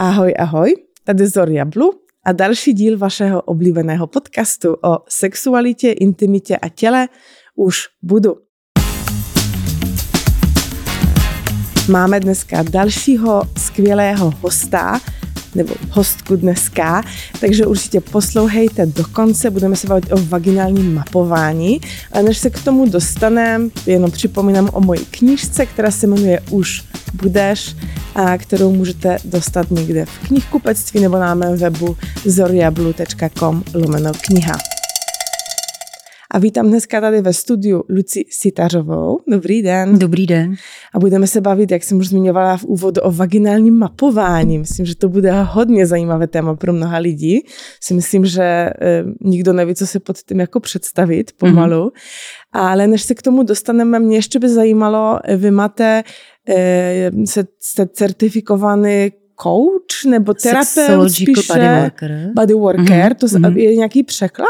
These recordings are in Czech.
Ahoj, ahoj, tady Zoria Blu a další díl vašeho oblíbeného podcastu o sexualitě, intimitě a těle už budu. Máme dneska dalšího skvělého hosta, nebo hostku dneska, takže určitě poslouchejte do konce, budeme se bavit o vaginálním mapování. A než se k tomu dostaneme, jenom připomínám o mojí knížce, která se jmenuje Už budeš, a kterou můžete dostat někde v knihkupectví nebo na mém webu zoriablu.com lomeno kniha. A vítám dneska tady ve studiu Luci Sitařovou. Dobrý den. Dobrý den. A budeme se bavit, jak jsem už zmiňovala v úvodu, o vaginálním mapování. Myslím, že to bude hodně zajímavé téma pro mnoha lidí. Si myslím, že e, nikdo neví, co se pod tím jako představit pomalu. Mm-hmm. Ale než se k tomu dostaneme, mě ještě by zajímalo, vy máte, e, jste certifikovaný coach nebo terapeut spíše bodyworker. Bodyworker, mm-hmm. to mm-hmm. je nějaký překlad?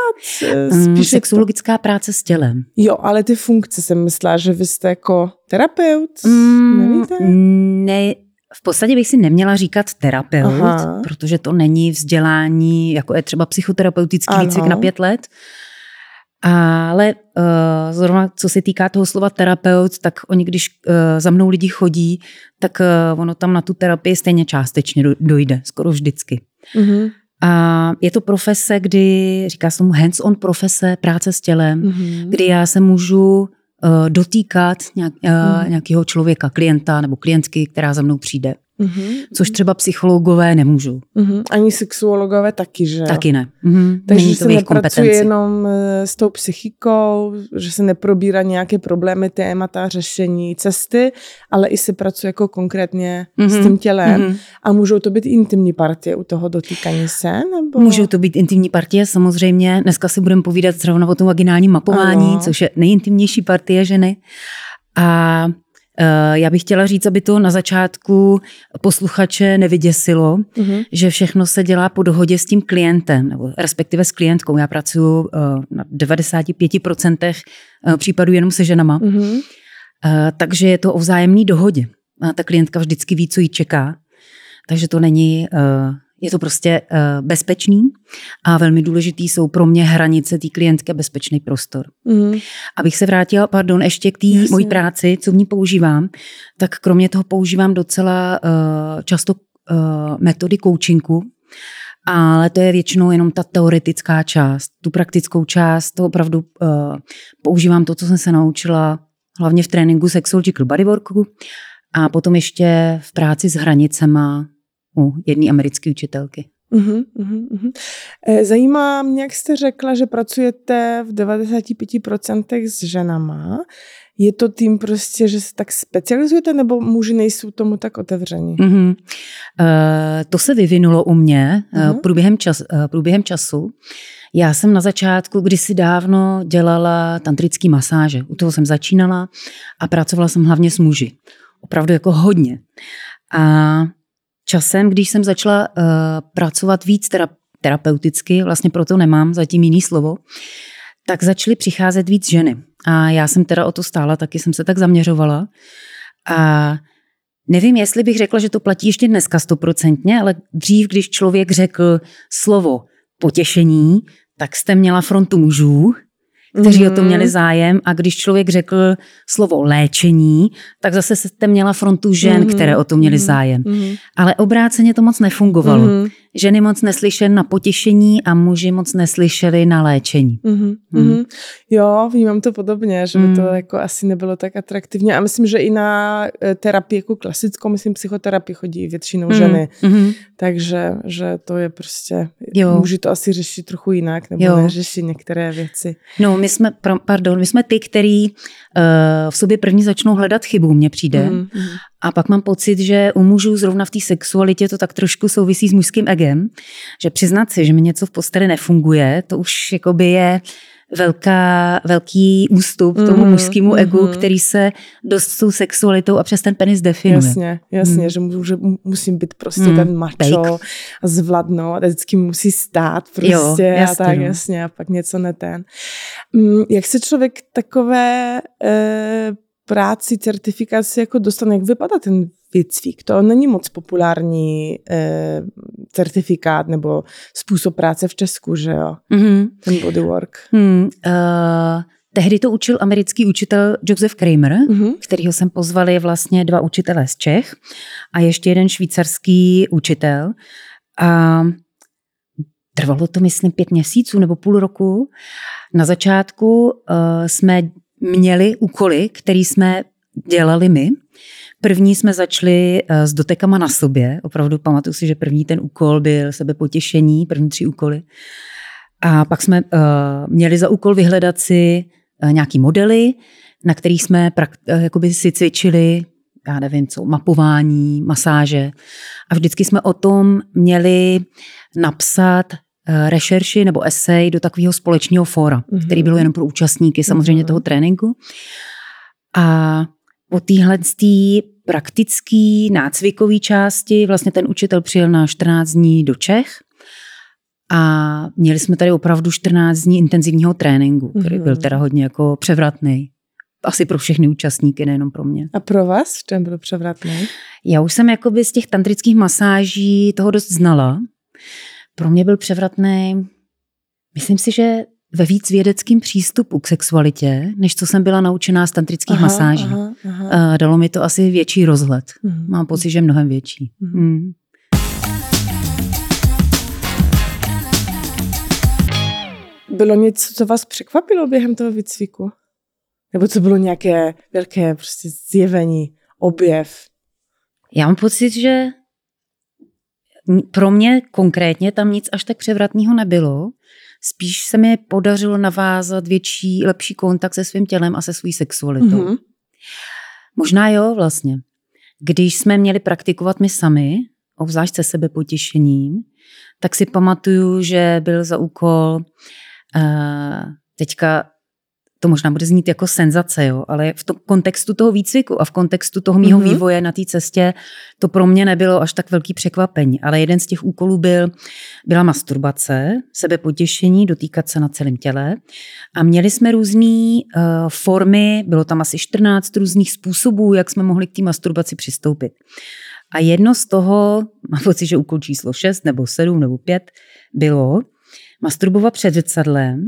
Mm, spíše Sexologická to... práce s tělem. Jo, ale ty funkce jsem myslela, že vy jste jako terapeut, mm, nevíte? Ne, v podstatě bych si neměla říkat terapeut, Aha. protože to není vzdělání, jako je třeba psychoterapeutický výcvik na pět let, ale uh, zrovna co se týká toho slova terapeut, tak oni, když uh, za mnou lidi chodí, tak uh, ono tam na tu terapii stejně částečně dojde, skoro vždycky. Mm-hmm. A je to profese, kdy, říká se tomu hands-on profese, práce s tělem, mm-hmm. kdy já se můžu uh, dotýkat nějak, uh, mm. nějakého člověka, klienta nebo klientky, která za mnou přijde. Mm-hmm. Což třeba psychologové nemůžou. Mm-hmm. Ani sexuologové taky, že Taky ne. Mm-hmm. Takže Není to se nepracuje jenom eh, s tou psychikou, že se neprobírá nějaké problémy, témata, řešení, cesty, ale i se pracuje jako konkrétně mm-hmm. s tím tělem. Mm-hmm. A můžou to být intimní partie u toho dotýkání se? Nebo? Můžou to být intimní partie, samozřejmě. Dneska si budeme povídat zrovna o tom vaginálním mapování, ano. což je nejintimnější partie ženy. A já bych chtěla říct, aby to na začátku posluchače nevyděsilo, mm-hmm. že všechno se dělá po dohodě s tím klientem, nebo respektive s klientkou. Já pracuji eh, na 95% eh, případů jenom se ženama. Mm-hmm. Takže je to o vzájemné dohodě. Ta klientka vždycky ví, co jí čeká. Takže to není je to prostě uh, bezpečný a velmi důležitý jsou pro mě hranice té klientky bezpečný prostor. Mm. Abych se vrátila, pardon, ještě k té mojí práci, co v ní používám, tak kromě toho používám docela uh, často uh, metody coachingu, ale to je většinou jenom ta teoretická část. Tu praktickou část, to opravdu uh, používám to, co jsem se naučila hlavně v tréninku Sexological Bodyworku a potom ještě v práci s hranicema, u jedné americké učitelky. Uhum, uhum, uhum. Zajímá mě, jak jste řekla, že pracujete v 95% s ženama. Je to tím prostě, že se tak specializujete, nebo muži nejsou tomu tak otevření? Mm-hmm. Uh, to se vyvinulo u mě uh, průběhem, čas, uh, průběhem času. Já jsem na začátku kdysi dávno dělala tantrický masáže. U toho jsem začínala a pracovala jsem hlavně s muži. Opravdu jako hodně. A časem, když jsem začala uh, pracovat víc terap- terapeuticky, vlastně proto nemám zatím jiný slovo, tak začaly přicházet víc ženy. A já jsem teda o to stála, taky jsem se tak zaměřovala. A nevím, jestli bych řekla, že to platí ještě dneska stoprocentně, ale dřív, když člověk řekl slovo potěšení, tak jste měla frontu mužů, kteří mm-hmm. o to měli mhm. zájem a když člověk řekl slovo léčení, tak zase jste měla frontu žen, mm-hmm. které o to měli mm-hmm. zájem. Mm-hmm. Ale obráceně to moc nefungovalo. Mm-hmm. Ženy moc neslyšely na potěšení a muži moc neslyšeli na léčení. Mm-hmm. Mm. Jo, vnímám to podobně, že by to mm. jako asi nebylo tak atraktivně. A myslím, že i na eh, terapii jako klasickou, myslím, psychoterapii chodí většinou mm. ženy. Mm-hmm. Takže že to je prostě, jo. muži to asi řešit trochu jinak, nebo jo. neřeší některé věci. No, my jsme, pardon, my jsme ty, který uh, v sobě první začnou hledat chybu, mně přijde. Mm-hmm. A pak mám pocit, že u mužů zrovna v té sexualitě to tak trošku souvisí s mužským egem, že přiznat si, že mi něco v posteli nefunguje, to už jakoby je velká, velký ústup tomu mm, mužskému mm, egu, který se dost s tou sexualitou a přes ten penis definuje. Jasně, jasně, mm. že, mu, že musím být prostě mm, ten macho a zvladnout a vždycky musí stát prostě jo, jasně, a tak no. jasně a pak něco ne ten. Mm, jak se člověk takové e, práci, certifikaci jako dostane, jak vypadá ten výcvik. To není moc populární eh, certifikát nebo způsob práce v Česku, že jo? Mm-hmm. Ten bodywork. Mm, uh, tehdy to učil americký učitel Joseph Kramer, mm-hmm. kterýho jsem pozvali vlastně dva učitelé z Čech a ještě jeden švýcarský učitel. A trvalo to, myslím, pět měsíců nebo půl roku. Na začátku uh, jsme měli úkoly, které jsme dělali my. První jsme začali uh, s dotekama na sobě. Opravdu pamatuju si, že první ten úkol byl sebepotěšení, první tři úkoly. A pak jsme uh, měli za úkol vyhledat si uh, nějaký modely, na kterých jsme jakoby si cvičili, já nevím co, mapování, masáže. A vždycky jsme o tom měli napsat Eh, rešerši nebo esej do takového společného fóra, mm-hmm. který byl jenom pro účastníky samozřejmě mm-hmm. toho tréninku. A po téhle praktické nácvikové části vlastně ten učitel přijel na 14 dní do Čech a měli jsme tady opravdu 14 dní intenzivního tréninku, který mm-hmm. byl teda hodně jako převratný. Asi pro všechny účastníky, nejenom pro mě. A pro vás v čem byl převratný? Já už jsem jakoby z těch tantrických masáží toho dost znala pro mě byl převratný, myslím si, že ve víc vědeckým přístupu k sexualitě, než co jsem byla naučená z tantrických aha, masáží. Aha, aha. Dalo mi to asi větší rozhled. Mhm. Mám pocit, že mnohem větší. Mhm. Hmm. Bylo něco, co vás překvapilo během toho výcviku? Nebo co bylo nějaké velké prostě zjevení, objev? Já mám pocit, že pro mě konkrétně tam nic až tak převratného nebylo. Spíš se mi podařilo navázat větší, lepší kontakt se svým tělem a se svou sexualitou. Mm-hmm. Možná jo, vlastně. Když jsme měli praktikovat my sami, obzvlášť se sebepotěšením, tak si pamatuju, že byl za úkol uh, teďka to možná bude znít jako senzace, jo, ale v tom kontextu toho výcviku a v kontextu toho mýho mm-hmm. vývoje na té cestě to pro mě nebylo až tak velký překvapení. Ale jeden z těch úkolů byl, byla masturbace, sebepotěšení, dotýkat se na celém těle. A měli jsme různé uh, formy, bylo tam asi 14 různých způsobů, jak jsme mohli k té masturbaci přistoupit. A jedno z toho, mám pocit, že úkol číslo 6 nebo 7 nebo 5, bylo masturbovat před zrcadlem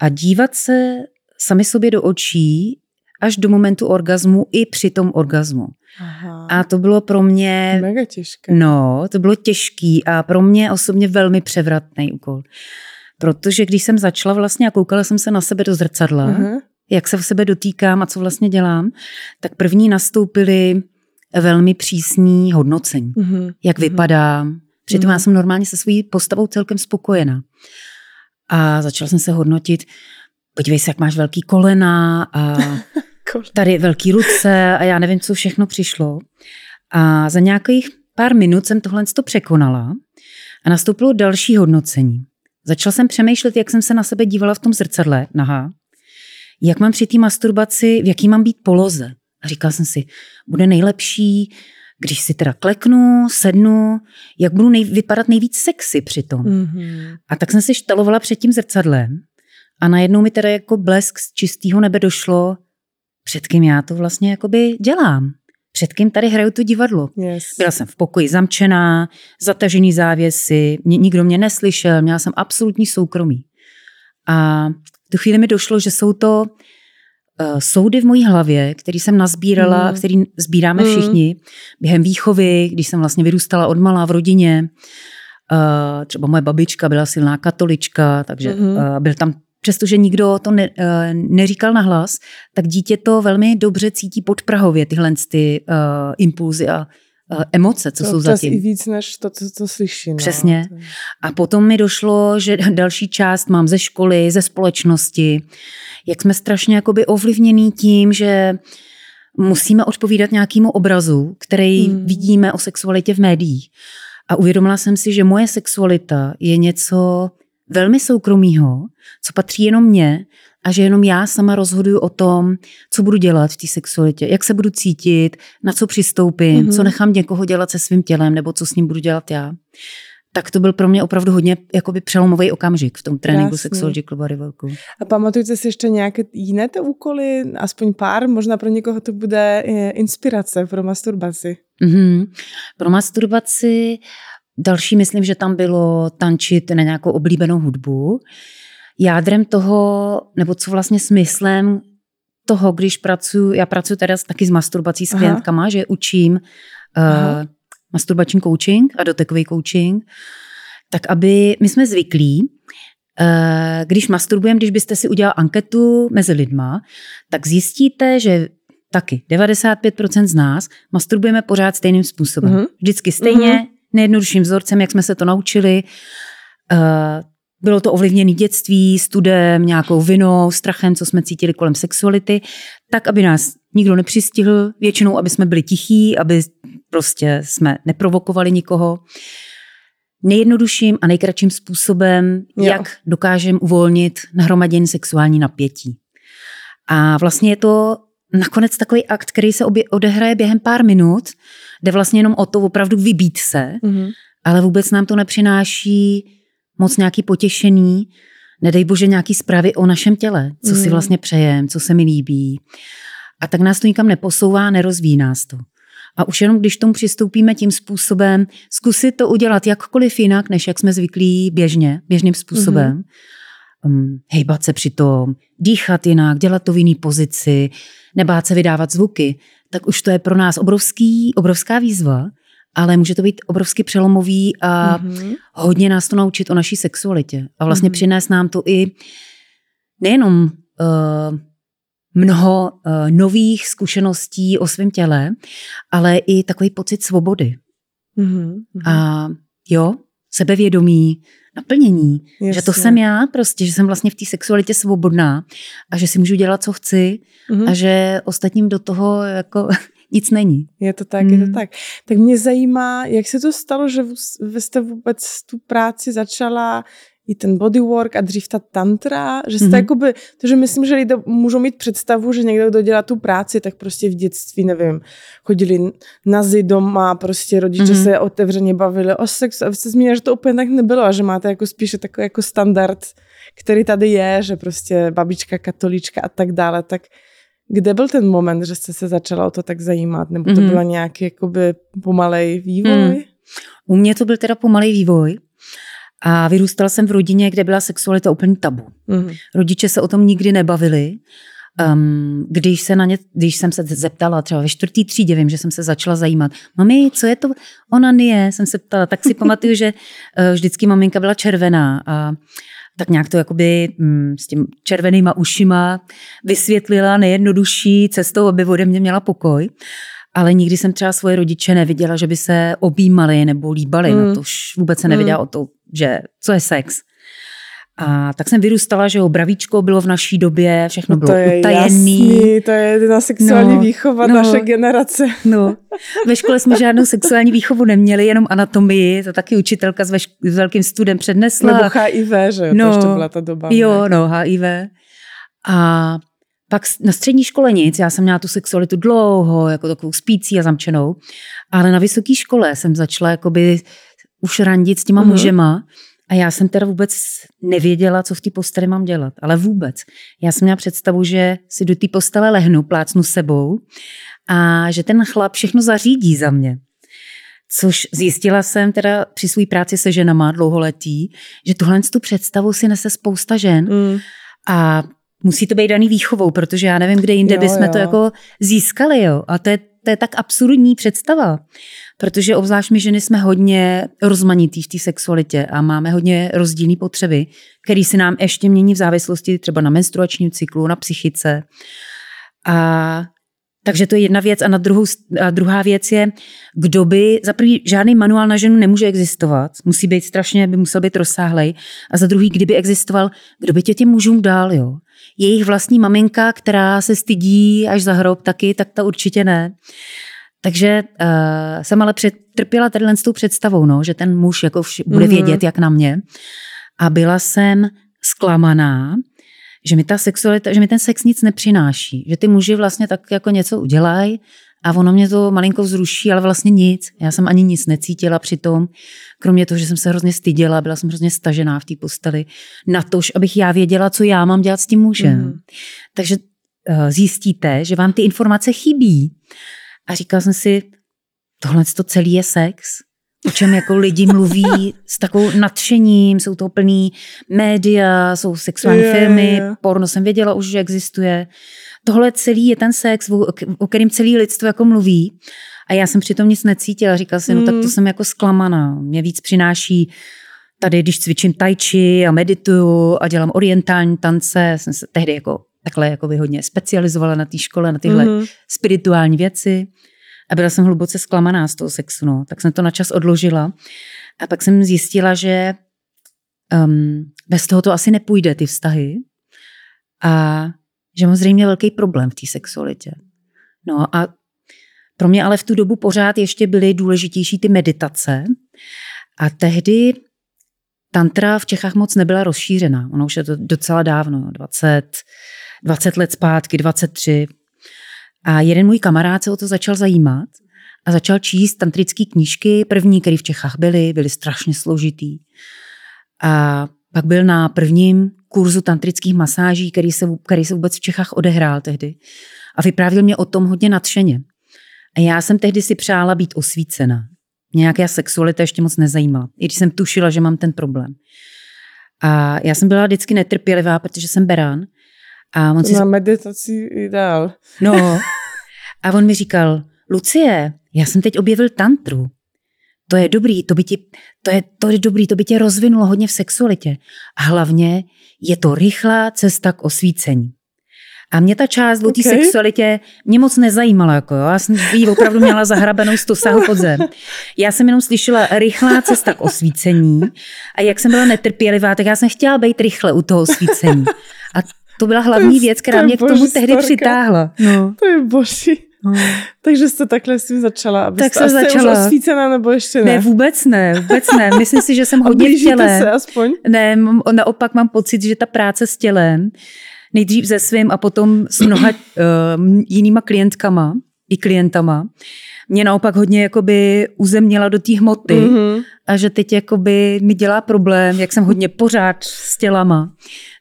a dívat se sami sobě do očí až do momentu orgazmu i při tom orgazmu. Aha. A to bylo pro mě... Mega těžké. No, to bylo těžký a pro mě osobně velmi převratný úkol. Protože když jsem začala vlastně a koukala jsem se na sebe do zrcadla, uh-huh. jak se v sebe dotýkám a co vlastně dělám, tak první nastoupily velmi přísní hodnocení. Uh-huh. Jak uh-huh. vypadám. Přitom uh-huh. já jsem normálně se svojí postavou celkem spokojená. A začala jsem se hodnotit, podívej se, jak máš velký kolena a tady velký ruce a já nevím, co všechno přišlo. A za nějakých pár minut jsem tohle to překonala a nastoupilo další hodnocení. Začala jsem přemýšlet, jak jsem se na sebe dívala v tom zrcadle, nahá, jak mám při té masturbaci, v jaký mám být poloze. A říkala jsem si, bude nejlepší, když si teda kleknu, sednu, jak budu nej, vypadat nejvíc sexy při tom. Mm-hmm. A tak jsem si štalovala před tím zrcadlem a najednou mi teda jako blesk z čistého nebe došlo, před kým já to vlastně jakoby dělám. Před kým tady hraju to divadlo. Yes. Byla jsem v pokoji zamčená, zatažený závěsy, nikdo mě neslyšel, měla jsem absolutní soukromí. A v tu chvíli mi došlo, že jsou to uh, soudy v mojí hlavě, který jsem nazbírala, mm. který sbíráme mm. všichni během výchovy, když jsem vlastně vyrůstala od malá v rodině. Uh, třeba moje babička byla silná katolička, takže mm. uh, byl tam přestože nikdo to ne, uh, neříkal nahlas, tak dítě to velmi dobře cítí podprahově, tyhle ty uh, impulzy a uh, emoce, co to jsou zatím. i víc, než to, co, co slyší. No. Přesně. A potom mi došlo, že další část mám ze školy, ze společnosti, jak jsme strašně jakoby ovlivněný tím, že musíme odpovídat nějakému obrazu, který hmm. vidíme o sexualitě v médiích. A uvědomila jsem si, že moje sexualita je něco velmi soukromýho, co patří jenom mně a že jenom já sama rozhoduju o tom, co budu dělat v té sexualitě, jak se budu cítit, na co přistoupím, mm-hmm. co nechám někoho dělat se svým tělem nebo co s ním budu dělat já. tak to byl pro mě opravdu hodně jakoby přelomový okamžik v tom tréninku Krásný. Sexological Bodyworku. A pamatujete si ještě nějaké jiné ty úkoly, aspoň pár, možná pro někoho to bude eh, inspirace pro masturbaci. Mm-hmm. Pro masturbaci další myslím, že tam bylo tančit na nějakou oblíbenou hudbu. Jádrem toho, nebo co vlastně smyslem toho, když pracuji, já pracuji teda taky s masturbací s Aha. klientkama, že učím uh, masturbační coaching a dotekový coaching, tak aby my jsme zvyklí, uh, když masturbujeme, když byste si udělal anketu mezi lidma, tak zjistíte, že taky 95% z nás masturbujeme pořád stejným způsobem. Mhm. Vždycky stejně, Mhm. Nejjednodušším vzorcem, jak jsme se to naučili. Uh, bylo to ovlivněné dětství, studem, nějakou vinou, strachem, co jsme cítili kolem sexuality, tak, aby nás nikdo nepřistihl, většinou, aby jsme byli tichí, aby prostě jsme neprovokovali nikoho. Nejjednodušším a nejkratším způsobem, Jo. jo. jak dokážeme uvolnit nahromadění sexuální napětí. A vlastně je to nakonec takový akt, který se obě, odehraje během pár minut, jde vlastně jenom o to opravdu vybít se, Mhm. ale vůbec nám to nepřináší moc nějaký potěšení, nedej bože nějaký zprávy o našem těle, co si Mhm. vlastně přejem, co se mi líbí. A tak nás to nikam neposouvá, nerozvíjí nás to. A už jenom když tomu přistoupíme tím způsobem, zkusit to udělat jakkoliv jinak, než jak jsme zvyklí běžně, běžným způsobem. Um, hejbat se přitom, dýchat jinak, dělat to v jiný pozici, nebát se vydávat zvuky, tak už to je pro nás obrovský, obrovská výzva, ale může to být obrovsky přelomový a Mhm. hodně nás to naučit o naší sexualitě. A vlastně Mhm. přinést nám to i nejenom uh, mnoho uh, nových zkušeností o svém těle, ale i takový pocit svobody. Mhm. Mhm. A jo, sebevědomí, naplnění, Jasně. že to jsem já prostě, že jsem vlastně v té sexualitě svobodná a že si můžu dělat, co chci Mhm. a že ostatním do toho jako nic není. Je to tak, je to Mm. tak. Tak mě zajímá, jak se to stalo, že vy jste vůbec tu práci začala i ten bodywork a dřív ta tantra, že jste Mhm. jakoby, protože myslím, že lidé můžou mít představu, že někdo, kdo dělá tu práci, tak prostě v dětství, nevím, chodili na zi doma, prostě rodiče Mhm. se otevřeně bavili o sexu a vy jste zmínila, že to úplně tak nebylo a že máte jako spíše takový jako standard, který tady je, že prostě babička katolička a tak dále, tak kde byl ten moment, že jste se začala o to tak zajímat? Nebo to Mhm. byla nějaký jakoby pomalej vývoj? Mhm. U mě to byl teda pomalý vývoj a vyrůstala jsem v rodině, kde byla sexualita úplně tabu. Mhm. Rodiče se o tom nikdy nebavili. Um, když, se na ně, když jsem se zeptala, třeba ve čtvrtý třídě, vím, že jsem se začala zajímat, mami, co je to onanie, jsem se ptala, tak si pamatuju, že uh, vždycky maminka byla červená a tak nějak to jakoby mm, s tím červenýma ušima vysvětlila nejjednodušší cestou, aby ode mě měla pokoj. Ale nikdy jsem třeba svoje rodiče neviděla, že by se objímali nebo líbali. Mm. No to už vůbec se nevěděla Mm. o to, že co je sex. A tak jsem vyrůstala, že jo, bravíčko bylo v naší době, všechno No to bylo je utajený. jasný, to je na sexuální No, výchova no. naše generace. No, ve škole jsme žádnou sexuální výchovu neměli, jenom anatomii, to taky učitelka s, veš- s velkým studem přednesla. Nebo HIV, že jo, No, to ještě byla ta doba. Jo, ne? no, HIV. A pak na střední škole nic, já jsem měla tu sexualitu dlouho, jako takovou spící a zamčenou, ale na vysoké škole jsem začala jakoby už randit s těma mm-hmm. mužema a já jsem teda vůbec nevěděla, co v té posteli mám dělat, ale vůbec. Já jsem měla představu, že si do té postele lehnu, plácnu sebou a že ten chlap všechno zařídí za mě. Což zjistila jsem teda při své práci se ženama dlouholetí, že tuhle tu představu si nese spousta žen Mm. a musí to být daný výchovou, protože já nevím, kde jinde Jo, bychom jo. to jako získali. Jo. A to je, to je tak absurdní představa, protože obzvlášť my ženy jsme hodně rozmanitý v té sexualitě a máme hodně rozdílné potřeby, které si nám ještě mění v závislosti třeba na menstruačním cyklu, na psychice. A takže to je jedna věc. A, na druhou, a druhá věc je, kdo by, za prvý, žádný manuál na ženu nemůže existovat, musí být strašně, by musel být rozsáhlej. A za druhý, kdyby existoval, kdo by tě těm mužům dál, jo? Jejich vlastní maminka, která se stydí až za hrob taky, tak ta určitě ne. Takže uh, jsem ale přetrpěla tady s tou představou, no, že ten muž jako vš- bude Mhm. vědět, jak na mě. A byla jsem zklamaná, že mi ta sexualita, že mi ten sex nic nepřináší. Že ty muži vlastně tak jako něco udělají A ono mě to malinko vzruší, ale vlastně nic. Já jsem ani nic necítila přitom, kromě toho, že jsem se hrozně styděla, byla jsem hrozně stažená v té posteli, na to, abych já věděla, co já mám dělat s tím mužem. Mm. Takže uh, zjistíte, že vám ty informace chybí. A říkala jsem si, tohle to celý je sex o čem jako lidi mluví s takovou nadšením, jsou to plný média, jsou sexuální yeah, filmy, yeah. porno jsem věděla už, že existuje. Tohle celý je ten sex, o, o kterým celý lidstvo jako mluví. A já jsem přitom nic necítila. Říkala jsem, mm. no tak to hmm. jsem jako zklamaná. Mě víc přináší tady, když cvičím tai chi a medituju a dělám orientální tance, jsem se tehdy jako takhle jako hodně specializovala na té škole, na tyhle mm. spirituální věci. A byla jsem hluboce zklamaná z toho sexu, no. Tak jsem to na čas odložila. A pak jsem zjistila, že um, bez toho to asi nepůjde, ty vztahy. A že mám zřejmě velký problém v té sexualitě. No a pro mě ale v tu dobu pořád ještě byly důležitější ty meditace. A tehdy tantra v Čechách moc nebyla rozšířena. Ono už je to docela dávno, 20, 20 let zpátky, 23. A jeden můj kamarád se o to začal zajímat a začal číst tantrické knížky, první, které v Čechách byly, byly strašně složitý. A pak byl na prvním kurzu tantrických masáží, který se, který se vůbec v Čechách odehrál tehdy. A vyprávěl mě o tom hodně nadšeně. A já jsem tehdy si přála být osvícena. Nějaká sexualita ještě moc nezajímala, i když jsem tušila, že mám ten problém. A já jsem byla vždycky netrpělivá, protože jsem berán. A on si... Na meditaci ideál. No. A on mi říkal, Lucie, já jsem teď objevil tantru. To je dobrý, to by, ti, to, je, to je dobrý, to by tě rozvinulo hodně v sexualitě. A hlavně je to rychlá cesta k osvícení. A mě ta část o té okay. sexualitě mě moc nezajímala. Jako jo. Já jsem jí opravdu měla zahrabenou stosahu pod zem. Já jsem jenom slyšela rychlá cesta k osvícení a jak jsem byla netrpělivá, tak já jsem chtěla být rychle u toho osvícení. A to byla hlavní věc, která mě k tomu tehdy přitáhla. No. To je boží. No. Takže jste takhle si začala, abyste, tak jsem začala. už osvícená, nebo ještě ne? Ne, vůbec ne, vůbec ne. Myslím si, že jsem hodně v těle. se aspoň? Ne, naopak mám pocit, že ta práce s tělem, nejdřív se svým a potom s mnoha uh, jinýma klientkama i klientama, mě naopak hodně jakoby uzemnila do té hmoty mm-hmm. a že teď jakoby mi dělá problém, jak jsem hodně pořád s tělama,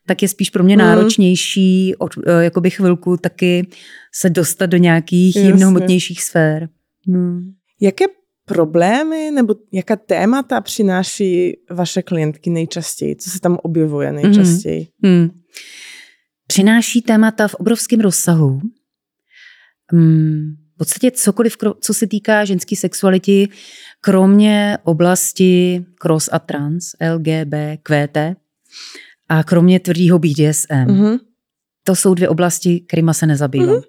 tak je spíš pro mě mm. náročnější od eh, jakoby chvilku taky se dostat do nějakých jemnohmotnějších sfér. Mm. Jaké problémy nebo jaká témata přináší vaše klientky nejčastěji? Co se tam objevuje nejčastěji? Mm. Mm. Přináší témata v obrovském rozsahu. Mm. V podstatě cokoliv, co se týká ženské sexuality, kromě oblasti cross a trans, LGB, QT, a kromě tvrdého BDSM. Mm-hmm. To jsou dvě oblasti, kterými se nezabývám. Mm-hmm.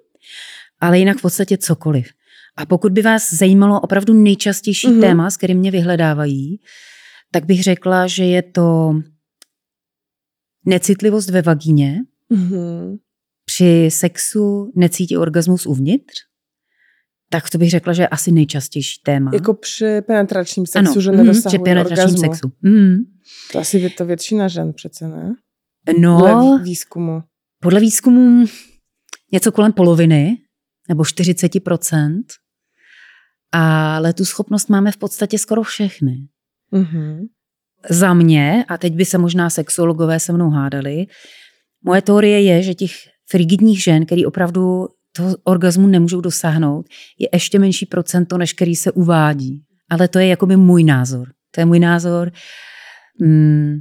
Ale jinak v podstatě cokoliv. A pokud by vás zajímalo opravdu nejčastější mm-hmm. téma, s kterým mě vyhledávají, tak bych řekla, že je to necitlivost ve vagíně, mm-hmm. při sexu necítí orgasmus uvnitř, tak to bych řekla, že je asi nejčastější téma. Jako při penetračním sexu, ano, že nedosahují mm, při penetračním orgasmu. sexu. Mm. To asi je to většina žen přece, ne? No, podle výzkumu. Podle výzkumu něco kolem poloviny, nebo 40%. Ale tu schopnost máme v podstatě skoro všechny. Mm-hmm. Za mě, a teď by se možná sexuologové se mnou hádali, moje teorie je, že těch frigidních žen, který opravdu toho orgazmu nemůžou dosáhnout, je ještě menší procento, než který se uvádí. Ale to je jakoby můj názor. To je můj názor. Hmm,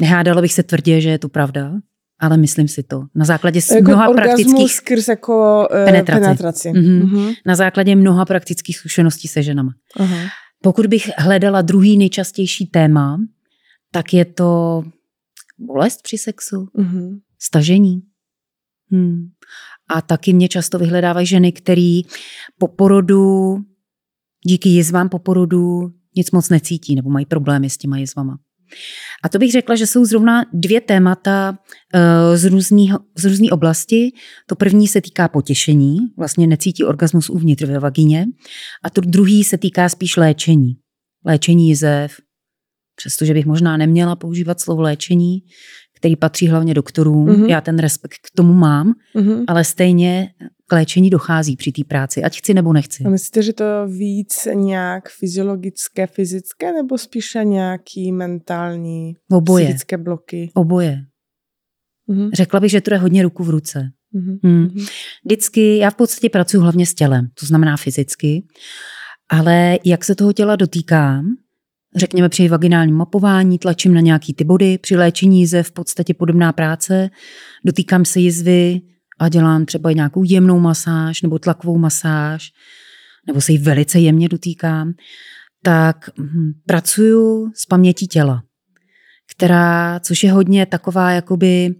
nehádala bych se tvrdě, že je to pravda, ale myslím si to. Na základě jako mnoha praktických... skrz jako uh, penetraci. penetraci. Mm-hmm. Mm-hmm. Na základě mnoha praktických zkušeností se ženama. Uh-huh. Pokud bych hledala druhý nejčastější téma, tak je to bolest při sexu, uh-huh. stažení. Hmm. A taky mě často vyhledávají ženy, které po porodu, díky jizvám po porodu, nic moc necítí nebo mají problémy s těma jizvama. A to bych řekla, že jsou zrovna dvě témata uh, z, různého, z různé oblasti. To první se týká potěšení, vlastně necítí orgasmus uvnitř ve vagině. A to druhý se týká spíš léčení. Léčení jizev, přestože bych možná neměla používat slovo léčení, který patří hlavně doktorům. Mm-hmm. Já ten respekt k tomu mám, mm-hmm. ale stejně k léčení dochází při té práci, ať chci nebo nechci. A myslíte, že to víc nějak fyziologické, fyzické, nebo spíše nějaký mentální, Oboje. fyzické bloky? Oboje. Mhm. Řekla bych, že to je hodně ruku v ruce. Mhm. Hmm. Mhm. Vždycky, já v podstatě pracuji hlavně s tělem, to znamená fyzicky, ale jak se toho těla dotýkám, řekněme při vaginálním mapování, tlačím na nějaký ty body, při léčení jize v podstatě podobná práce, dotýkám se jizvy a dělám třeba nějakou jemnou masáž nebo tlakovou masáž, nebo se jí velice jemně dotýkám, tak hm, pracuju s pamětí těla, která, což je hodně taková jakoby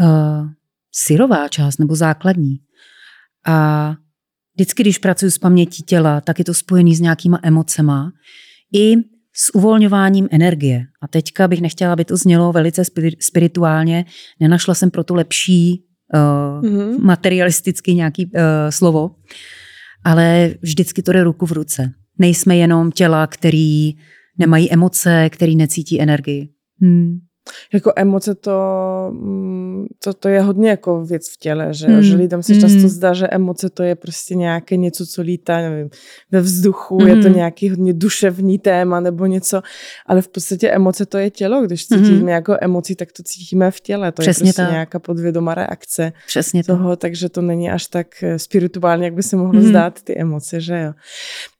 uh, syrová část nebo základní. A vždycky, když pracuji s pamětí těla, tak je to spojený s nějakýma emocema. I s uvolňováním energie. A teďka bych nechtěla, aby to znělo velice spiri- spirituálně, nenašla jsem pro to lepší uh, Mhm. materialisticky nějaký uh, slovo, ale vždycky to jde ruku v ruce. Nejsme jenom těla, který nemají emoce, který necítí energii. Hmm. Jako emoce to, mm, to, to je hodně jako věc v těle, že, Mm. že lidem se Mm. často zdá, že emoce to je prostě nějaké něco, co lítá nevím, ve vzduchu, je to Mm. nějaký hodně duševní téma nebo něco, ale v podstatě emoce to je tělo, když Mm. cítíme jako emoci, tak to cítíme v těle, to Přesně je prostě tak. nějaká podvědomá reakce Přesně to. toho, takže to není až tak eh, spirituálně, jak by se mohlo Mhm. zdát ty emoce, že jo.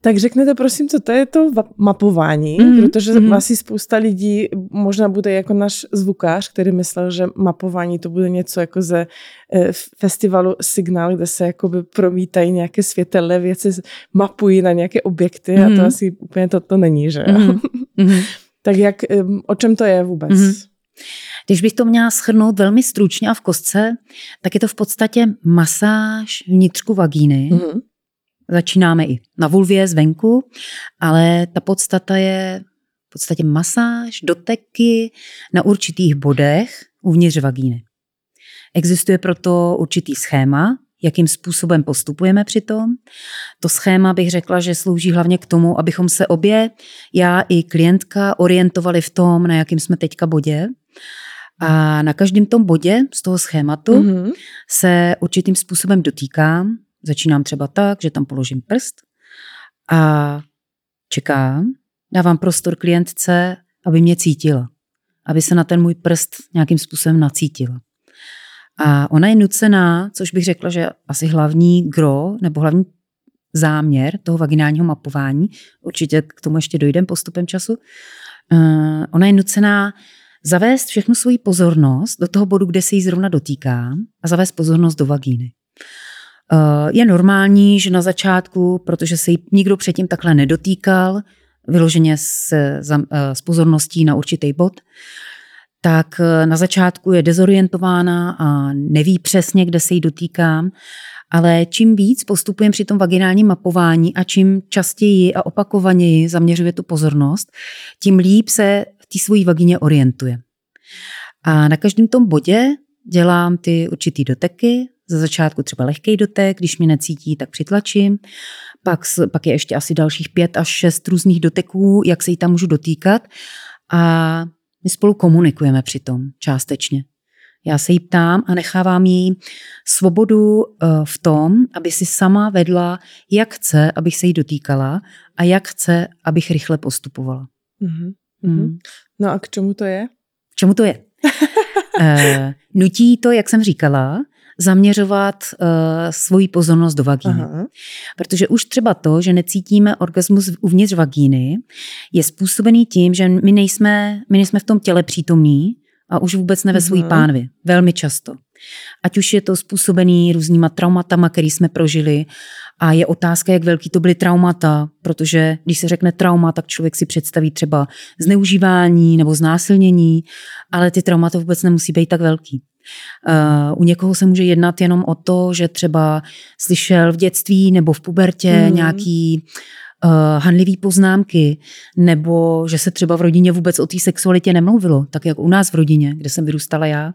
Tak řeknete prosím, co to je to mapování, Mhm, protože mhm. asi spousta lidí možná bude jako náš zvukář, který myslel, že mapování to bude něco jako ze eh, festivalu Signál, kde se jakoby promítají nějaké světelné věci, mapují na nějaké objekty a to Mhm. asi úplně to, to není, že jo. Mhm. Mhm. Tak jak, o čem to je vůbec? Mhm. Když bych to měla schrnout velmi stručně a v kostce, tak je to v podstatě masáž vnitřku vagíny. Mhm. Začínáme i na vulvě zvenku, ale ta podstata je v podstatě masáž, doteky na určitých bodech uvnitř vagíny. Existuje proto určitý schéma, jakým způsobem postupujeme přitom. To schéma bych řekla, že slouží hlavně k tomu, abychom se obě, já i klientka, orientovali v tom, na jakým jsme teďka bodě. A na každém tom bodě z toho schématu Mhm. se určitým způsobem dotýkám. Začínám třeba tak, že tam položím prst a čekám, dávám prostor klientce, aby mě cítila, aby se na ten můj prst nějakým způsobem nacítila. A ona je nucená, což bych řekla, že asi hlavní gro nebo hlavní záměr toho vaginálního mapování, určitě k tomu ještě dojdem postupem času, eh, ona je nucená zavést všechnu svoji pozornost do toho bodu, kde se jí zrovna dotýkám a zavést pozornost do vagíny. Eh, Je normální, že na začátku, protože se jí nikdo předtím takhle nedotýkal, vyloženě s, eh, s pozorností na určitý bod, tak eh, na začátku je dezorientována a neví přesně, kde se jí dotýkám, ale čím víc postupujeme při tom vaginálním mapování a čím častěji a opakovaněji zaměřuje tu pozornost, tím líp se v té svojí vagině orientuje. A na každém tom bodě dělám ty určitý doteky, za začátku třeba lehký dotek, když mě necítí, tak přitlačím. Pak, pak je ještě asi dalších pět až šest různých doteků, jak se jí tam můžu dotýkat. A my spolu komunikujeme přitom částečně. Já se jí ptám a nechávám jí svobodu eh, v tom, aby si sama vedla, jak chce, abych se jí dotýkala a jak chce, abych rychle postupovala. Mhm. Mhm. Mm. No a k čemu to je? K čemu to je? Eh, nutí to, jak jsem říkala, zaměřovat uh, svoji pozornost do vagíny. Aha. Protože už třeba to, že necítíme orgasmus uvnitř vagíny, je způsobený tím, že my nejsme, my nejsme v tom těle přítomní a už vůbec ne ve svojí Mhm. pánvi. Velmi často. Ať už je to způsobený různýma traumatama, který jsme prožili a je otázka, jak velký to byly traumata, protože když se řekne trauma, tak člověk si představí třeba zneužívání nebo znásilnění, ale ty traumata vůbec nemusí být tak velký. Uh, u někoho se může jednat jenom o to, že třeba slyšel v dětství nebo v pubertě Mhm. mm. nějaký uh, hanlivý poznámky, nebo že se třeba v rodině vůbec o té sexualitě nemluvilo, tak jak u nás v rodině, kde jsem vyrůstala já,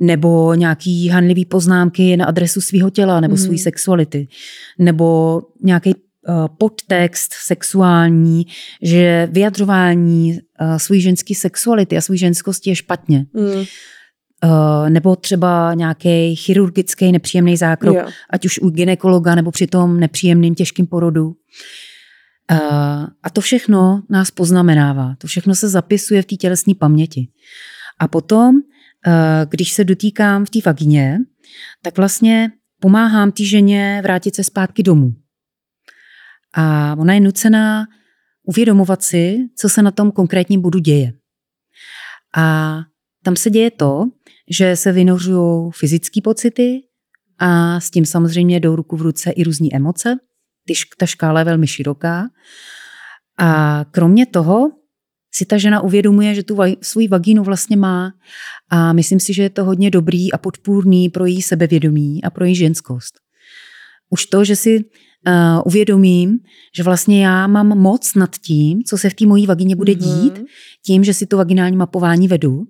nebo nějaký hanlivý poznámky na adresu svého těla nebo Mhm. mm. své sexuality, nebo nějaký uh, podtext sexuální, že vyjadřování své ženské sexuality a své ženskosti je špatně. Mm. Uh, nebo třeba nějaký chirurgický nepříjemný zákrok, Jo. ať už u ginekologa nebo při tom nepříjemným těžkým porodu. Uh, a to všechno nás poznamenává. To všechno se zapisuje v té tělesné paměti. A potom, uh, když se dotýkám v té vagině, tak vlastně pomáhám té ženě vrátit se zpátky domů. A ona je nucená uvědomovat si, co se na tom konkrétním bodu děje. A tam se děje to, že se vynořují fyzické pocity a s tím samozřejmě jdou ruku v ruce i různé emoce. Šk- ta škála je velmi široká. A kromě toho si ta žena uvědomuje, že tu svůj vagínu vlastně má a myslím si, že je to hodně dobrý a podpůrný pro její sebevědomí a pro její ženskost. Už to, že si uh, uvědomím, že vlastně já mám moc nad tím, co se v té mojí vagině bude dít, Mhm. tím, že si to vaginální mapování vedu,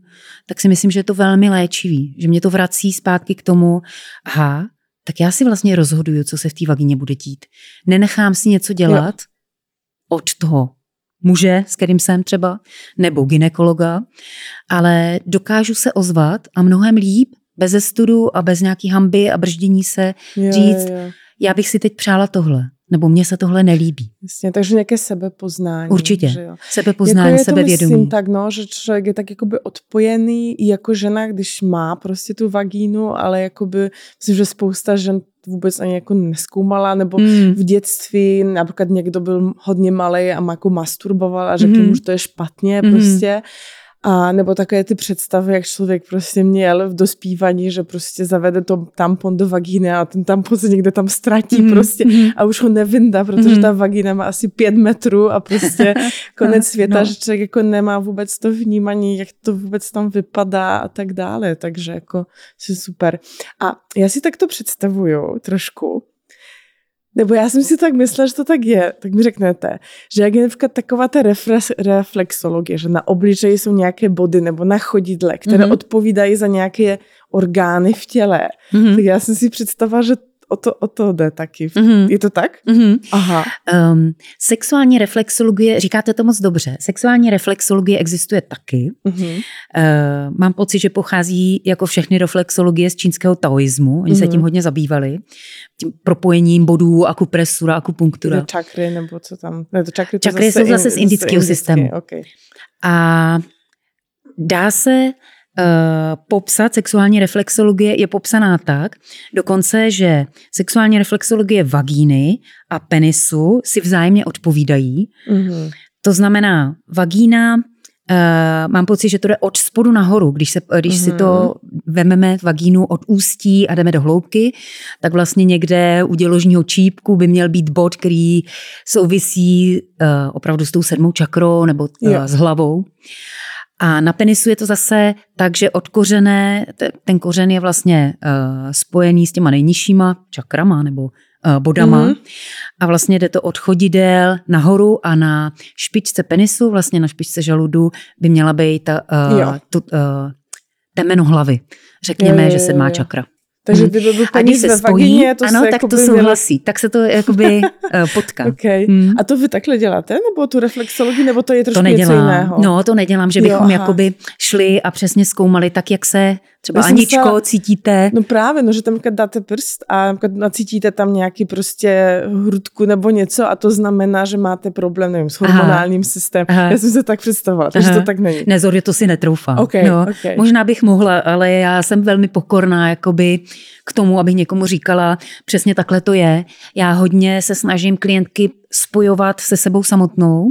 tak si myslím, že je to velmi léčivý, že mě to vrací zpátky k tomu, aha, tak já si vlastně rozhoduju, co se v té vagině bude dít. Nenechám si něco dělat jo. od toho muže, s kterým jsem třeba, nebo ginekologa, ale dokážu se ozvat a mnohem líp, bez studu a bez nějaký hamby a brždění se, Jo, říct, jo, jo. Já bych si teď přála tohle, nebo mně se tohle nelíbí. Jasně, takže nějaké sebepoznání. Určitě. Že jo. Sebepoznání, jako sebevědomí. myslím tak, no, že člověk je tak jakoby odpojený i jako žena, když má prostě tu vagínu, ale jakoby, myslím, že spousta žen vůbec ani jako neskoumala, nebo Mm. v dětství například někdo byl hodně malý a jako masturboval a řekl Mhm. mu, že to je špatně Mhm. prostě. A nebo takové ty představy, jak člověk prostě měl v dospívaní, že prostě zavede to tampon do vagíny a ten tampon se někde tam ztratí Mhm, prostě mhm. a už ho nevyndá, protože Mhm. ta vagína má asi pět metrů a prostě konec světa, No. že člověk jako nemá vůbec to vnímání, jak to vůbec tam vypadá a tak dále, takže jako je super. A já si tak to představuju trošku, nebo já jsem si tak myslela, že to tak je, tak mi řeknete, že jak je například taková ta reflex, reflexologie, že na obličeji jsou nějaké body nebo na chodidle, které Mhm. mm-hmm. odpovídají za nějaké orgány v těle, Mhm. tak já jsem si představila, že o to, o to jde taky. Mhm. Je to tak? Mhm. Aha. Um, sexuální reflexologie, říkáte to moc dobře, sexuální reflexologie existuje taky. Mhm. Uh, mám pocit, že pochází jako všechny reflexologie z čínského taoismu. Oni se Mhm. tím hodně zabývali. Tím propojením bodů, akupresura, akupunktura. Tyhle čakry, nebo co tam? Ne, to čakry, to Čakry jsou zase z indického systému. Okay. A dá se popsat, sexuální reflexologie je popsaná tak, dokonce, že sexuální reflexologie vagíny a penisu si vzájemně odpovídají. Mhm. To znamená, vagína, uh, mám pocit, že to jde od spodu nahoru. Když, se, když si Mhm. to vememe vagínu od ústí a jdeme do hloubky, tak vlastně někde u děložního čípku by měl být bod, který souvisí uh, opravdu s tou sedmou čakrou nebo uh, Jo. s hlavou. A na penisu je to zase tak, že od kořené, te- ten kořen je vlastně uh, spojený s těma nejnižšíma čakrama nebo uh, bodama. Mhm. Mm-hmm. A vlastně jde to od chodidel nahoru a na špičce penisu, vlastně na špičce žaludu, by měla být ta, uh, tu, uh, temeno hlavy. Řekněme, Jo, jo, že jo, sedmá čakra. Takže Mhm. kdyby byl A když se ve spojí, vagině, to ano, se tak to souhlasí. Tak se to jakoby uh, potká. Okay. Hmm. A to vy takhle děláte? Nebo tu reflexologii, nebo to je trošku To něco nedělám. jiného? No, to nedělám, že Jo, bychom aha. jakoby šli a přesně zkoumali tak, jak se třeba Já Aničko myslela- cítíte. No právě, no, že tam dáte prst a nacítíte tam nějaký prostě hrudku nebo něco a to znamená, že máte problém, nevím, s hormonálním systémem. Aha. Já jsem se tak představovala, takže Aha. to tak není. Ne, Zory, to si netroufám. Ok, no, ok. Možná bych mohla, ale já jsem velmi pokorná jakoby k tomu, abych někomu říkala, přesně takhle to je. Já hodně se snažím klientky spojovat se sebou samotnou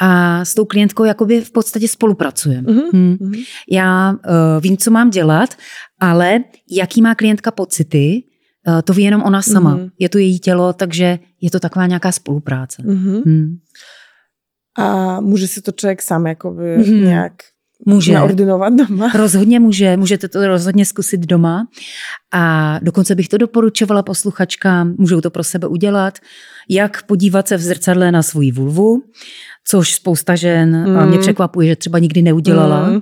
a s tou klientkou jakoby v podstatě spolupracujeme. Mhm, Hmm. Já uh, vím, co mám dělat, ale jaký má klientka pocity, uh, to ví jenom ona sama. Mhm. Je to její tělo, takže je to taková nějaká spolupráce. Mhm. Hmm. A může si to člověk sám jakoby Mhm. nějak Může. naordinovat doma? Rozhodně může, můžete to rozhodně zkusit doma a dokonce bych to doporučovala posluchačkám, můžou to pro sebe udělat, jak podívat se v zrcadle na svou vulvu, což spousta žen. Mm. mě překvapuje, že třeba nikdy neudělala, Mm.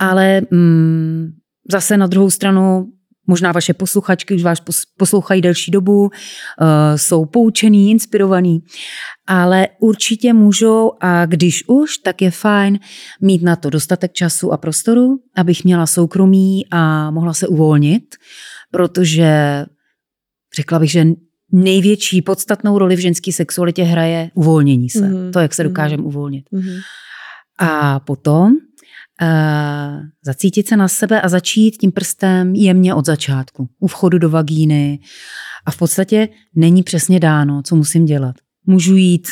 ale mm, zase na druhou stranu Možná vaše posluchačky už vás poslouchají delší dobu, eh, jsou poučený, inspirovaný, ale určitě můžou a když už, tak je fajn mít na to dostatek času a prostoru, abych měla soukromí a mohla se uvolnit, protože řekla bych, že největší podstatnou roli v ženské sexualitě hraje uvolnění se. Mm-hmm. To, jak se dokážeme mm-hmm. uvolnit. Mm-hmm. A potom uh, zacítit se na sebe a začít tím prstem jemně od začátku, u vchodu do vagíny. A v podstatě není přesně dáno, co musím dělat. Můžu jít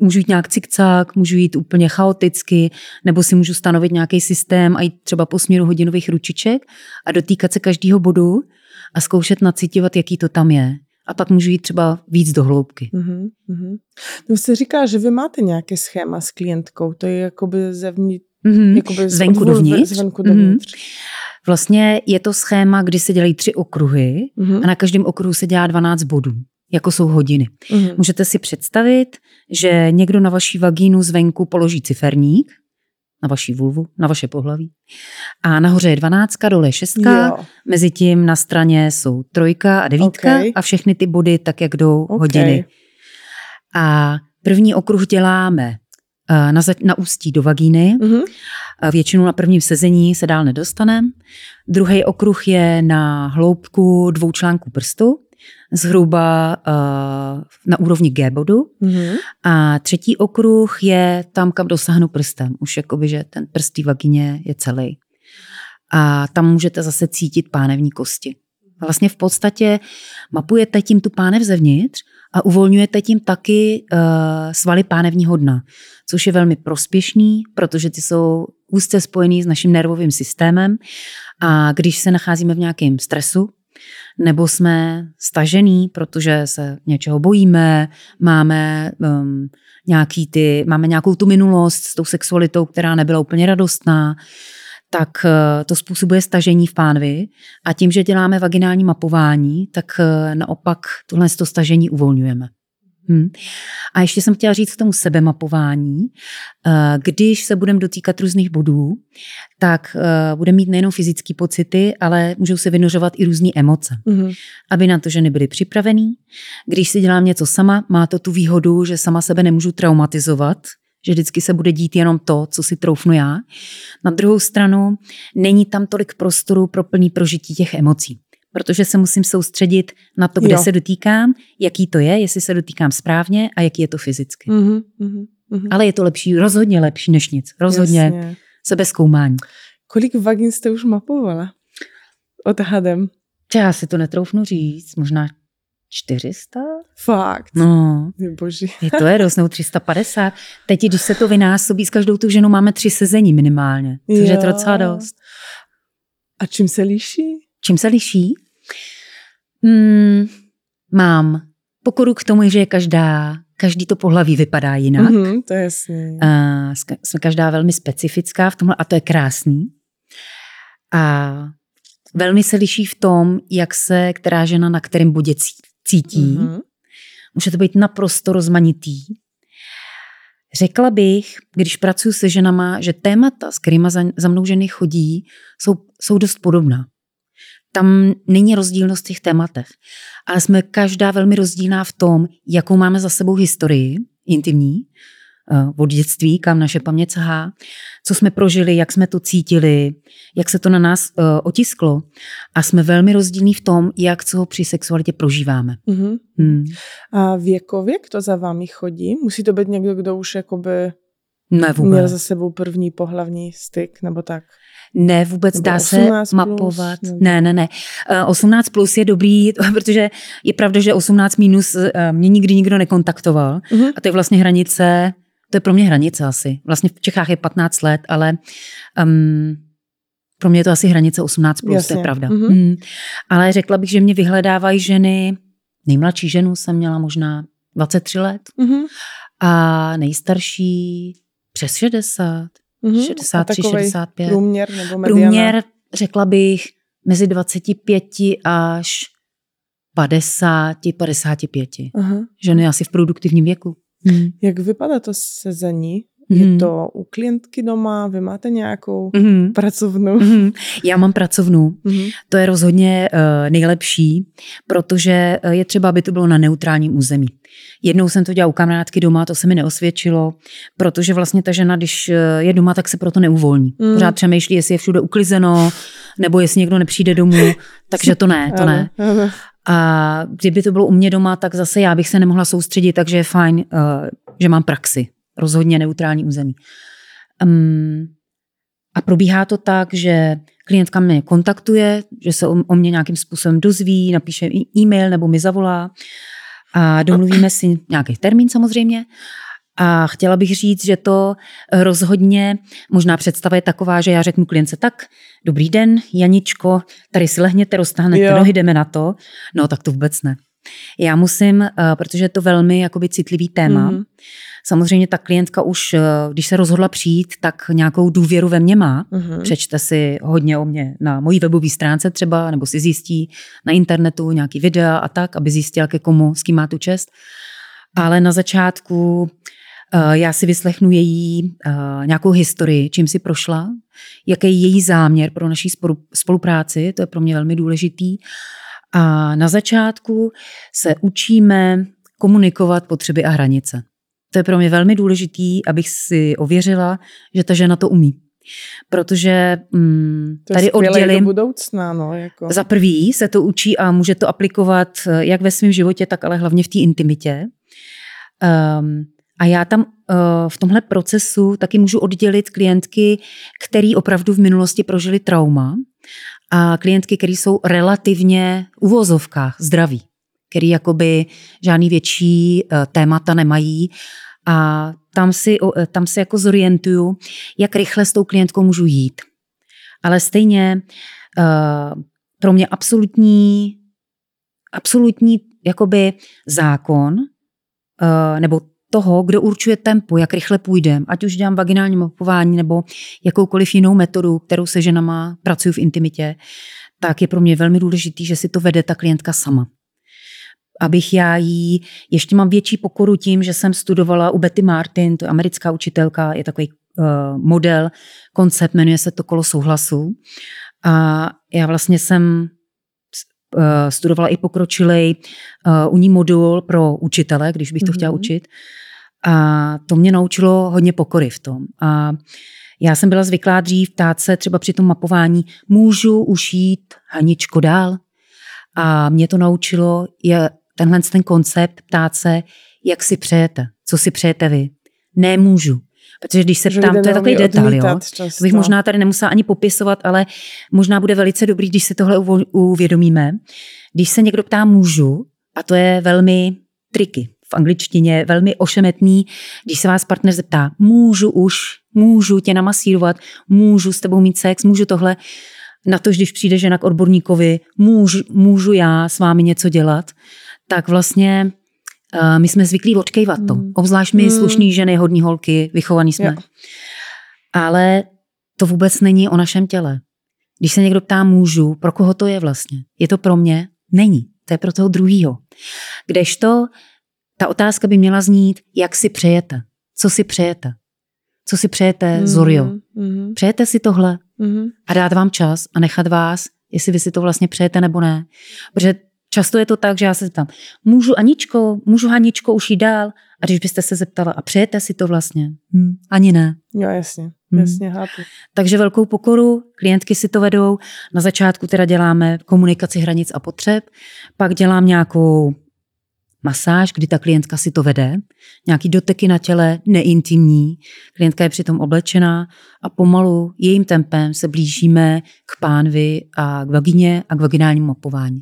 můžu jít nějak cikcák, můžu jít úplně chaoticky, nebo si můžu stanovit nějaký systém a jít třeba po směru hodinových ručiček a dotýkat se každého bodu a zkoušet nacitovat, jaký to tam je. A pak můžu jít třeba víc do hloubky. Mm-hmm. No se říká, že vy máte nějaké schéma s klientkou, to je jakoby zevnitř, mm-hmm. jakoby zvenku dovnitř. Zvenku dovnitř. Mm-hmm. Vlastně je to schéma, kdy se dělají tři okruhy mm-hmm. a na každém okruhu se dělá 12 bodů, jako jsou hodiny. Mm-hmm. Můžete si představit, že někdo na vaší vagínu zvenku položí ciferník, na vaší vulvu, na vaše pohlaví. A nahoře je dvanáctka, dole je šestka, jo. mezi tím na straně jsou trojka a devítka okay. a všechny ty body tak, jak jdou okay. hodiny. A první okruh děláme eh, na, na ústí do vagíny. Mm-hmm. Většinou na prvním sezení se dál nedostaneme. Druhý okruh je na hloubku dvou článků prstu zhruba uh, na úrovni G bodu. Mm-hmm. A třetí okruh je tam, kam dosáhnu prstem. Už jakoby, že ten prst vagině je celý. A tam můžete zase cítit pánevní kosti. Vlastně v podstatě mapujete tím tu pánev zevnitř a uvolňujete tím taky uh, svaly pánevního dna, což je velmi prospěšný, protože ty jsou úzce spojený s naším nervovým systémem. A když se nacházíme v nějakém stresu, nebo jsme stažený, protože se něčeho bojíme, máme um, nějaký ty, máme nějakou tu minulost s tou sexualitou, která nebyla úplně radostná, tak uh, to způsobuje stažení v pánvi a tím, že děláme vaginální mapování, tak uh, naopak tohle to stažení uvolňujeme. Hmm. A ještě jsem chtěla říct k tomu sebemapování. Eh, když se budeme dotýkat různých bodů, tak eh, bude mít nejenom fyzické pocity, ale můžou se vynořovat i různé emoce. Mm-hmm. Aby na to ženy byly připravený. Když si dělám něco sama, má to tu výhodu, že sama sebe nemůžu traumatizovat, že vždycky se bude dít jenom to, co si troufnu já. Na druhou stranu není tam tolik prostoru pro plný prožití těch emocí protože se musím soustředit na to, kde jo. se dotýkám, jaký to je, jestli se dotýkám správně a jaký je to fyzicky. Mm-hmm, mm-hmm. Ale je to lepší, rozhodně lepší než nic. Rozhodně Jasně. sebezkoumání. Kolik vagin jste už mapovala? Odhadem. Já si to netroufnu říct, možná 400? Fakt? No. Boží. Je to je dost, nebo 350. Teď, když se to vynásobí, s každou tu ženou máme tři sezení minimálně, což jo. je to docela dost. A čím se liší? Čím se liší? Hmm, mám pokoru k tomu, že je každá, každý to pohlaví vypadá jinak. Mm-hmm, to je jasný. A jsme každá velmi specifická v tomhle a to je krásný. A velmi se liší v tom, jak se která žena na kterém bodě cítí. Mm-hmm. Může to být naprosto rozmanitý. Řekla bych, když pracuji se ženama, že témata, s kterými za, za mnou ženy chodí, jsou, jsou dost podobná tam není rozdílnost v těch tématech, ale jsme každá velmi rozdílná v tom, jakou máme za sebou historii intimní, od dětství, kam naše paměť sahá, co jsme prožili, jak jsme to cítili, jak se to na nás uh, otisklo. A jsme velmi rozdílní v tom, jak co při sexualitě prožíváme. Mm-hmm. Hmm. A věkově, kdo za vámi chodí? Musí to být někdo, kdo už jakoby ne, měl za sebou první pohlavní styk, nebo tak? Ne, vůbec dá se mapovat. Plus, ne, ne, ne. 18 eh, plus je dobrý, protože je pravda, že 18 minus eh, mě nikdy nikdo nekontaktoval. Uh-huh. A to je vlastně hranice, to je pro mě hranice asi. Vlastně v Čechách je 15 let, ale um, pro mě je to asi hranice 18 plus, Jasně. to je pravda. Uh-huh. Hmm. Ale řekla bych, že mě vyhledávají ženy, nejmladší ženu jsem měla možná 23 let uh-huh. a nejstarší přes 60. Mm-hmm. 63, 65. Průměr nebo mediana? Průměr, řekla bych, mezi 25 až 50, 55. Aha. Ženy asi v produktivním věku. Hmm. Jak vypadá to sezení? Mm. Je to u klientky doma? Vy máte nějakou mm. pracovnu? Mm. Já mám pracovnu. Mm. To je rozhodně uh, nejlepší, protože je třeba, aby to bylo na neutrálním území. Jednou jsem to dělala u kamarádky doma, to se mi neosvědčilo, protože vlastně ta žena, když je doma, tak se proto neuvolní. Mm. Pořád přemýšlí, jestli je všude uklizeno, nebo jestli někdo nepřijde domů, takže to ne, to ne. A kdyby to bylo u mě doma, tak zase já bych se nemohla soustředit, takže je fajn, uh, že mám praxi. Rozhodně neutrální území. Um, a probíhá to tak, že klientka mě kontaktuje, že se o mě nějakým způsobem dozví, napíše e-mail nebo mi zavolá a domluvíme si nějaký termín samozřejmě a chtěla bych říct, že to rozhodně, možná představa je taková, že já řeknu klience tak, dobrý den, Janičko, tady si lehněte, roztáhnete nohy, jdeme na to. No tak to vůbec ne. Já musím, eh, protože je to velmi jakoby citlivý téma, mm-hmm. Samozřejmě ta klientka už, eh, když se rozhodla přijít, tak nějakou důvěru ve mě má. Mm-hmm. Přečte si hodně o mě na mojí webové stránce třeba, nebo si zjistí na internetu nějaký videa a tak, aby zjistila, ke komu, s kým má tu čest. Ale na začátku Eh, já si vyslechnu její uh, nějakou historii, čím si prošla, jaký je její záměr pro naší spolupráci, to je pro mě velmi důležitý. A na začátku se učíme komunikovat potřeby a hranice. To je pro mě velmi důležitý, abych si ověřila, že ta žena to umí. Protože mm, to tady oddělím. do budoucna, no, jako. Za prvý se to učí a může to aplikovat eh, jak ve svém životě, tak ale hlavně v té intimitě. Um, a já tam uh, v tomhle procesu taky můžu oddělit klientky, který opravdu v minulosti prožili trauma a klientky, které jsou relativně v uvozovkách zdraví, který jakoby žádný větší uh, témata nemají a tam si, uh, tam si jako zorientuju, jak rychle s tou klientkou můžu jít. Ale stejně pro mě absolutní, absolutní jakoby zákon, nebo toho, kdo určuje tempo, jak rychle půjdem, ať už dělám vaginální mapování nebo jakoukoliv jinou metodu, kterou se ženama pracuji v intimitě, tak je pro mě velmi důležitý, že si to vede ta klientka sama. Abych já jí, ještě mám větší pokoru tím, že jsem studovala u Betty Martin, to je americká učitelka, je takový uh, model, koncept, jmenuje se to kolo souhlasu. A já vlastně jsem uh, studovala i pokročilej uh, u ní modul pro učitele, když bych to mm-hmm. chtěla učit. A to mě naučilo hodně pokory v tom. A já jsem byla zvyklá dřív ptát se třeba při tom mapování, můžu už jít Haničko dál? A mě to naučilo je tenhle ten koncept ptát se, jak si přejete, co si přejete vy. Nemůžu. Protože když se ptám, to je takový detail, jo? To bych možná tady nemusela ani popisovat, ale možná bude velice dobrý, když si tohle uvědomíme. Když se někdo ptá můžu, a to je velmi triky, v angličtině velmi ošemetný, když se vás partner zeptá, můžu už, můžu tě namasírovat, můžu s tebou mít sex, můžu tohle, na to, když přijde žena k odborníkovi, můžu, můžu já s vámi něco dělat, tak vlastně uh, my jsme zvyklí odkejvat to. Mm. Obzvlášť my mm. slušní ženy, hodní holky, vychovaný jsme. Yeah. Ale to vůbec není o našem těle. Když se někdo ptá můžu, pro koho to je vlastně? Je to pro mě? Není. To je pro toho druhýho. Kdežto ta otázka by měla znít, jak si přejete, co si přejete. Co si přejete, mm, Zorio? Mm. Přejete si tohle? Mm. A dát vám čas a nechat vás, jestli vy si to vlastně přejete nebo ne. Protože často je to tak, že já se zeptám, můžu Aničko, můžu Haničko už jít dál? A když byste se zeptala, a přejete si to vlastně? Hm, ani ne. Jo, jasně, hm. jasně, chápu. Takže velkou pokoru, klientky si to vedou. Na začátku teda děláme komunikaci hranic a potřeb, pak dělám nějakou masáž, kdy ta klientka si to vede, nějaký doteky na těle, neintimní, klientka je přitom oblečená a pomalu jejím tempem se blížíme k pánvi a k vagině a k vaginálnímu mapování.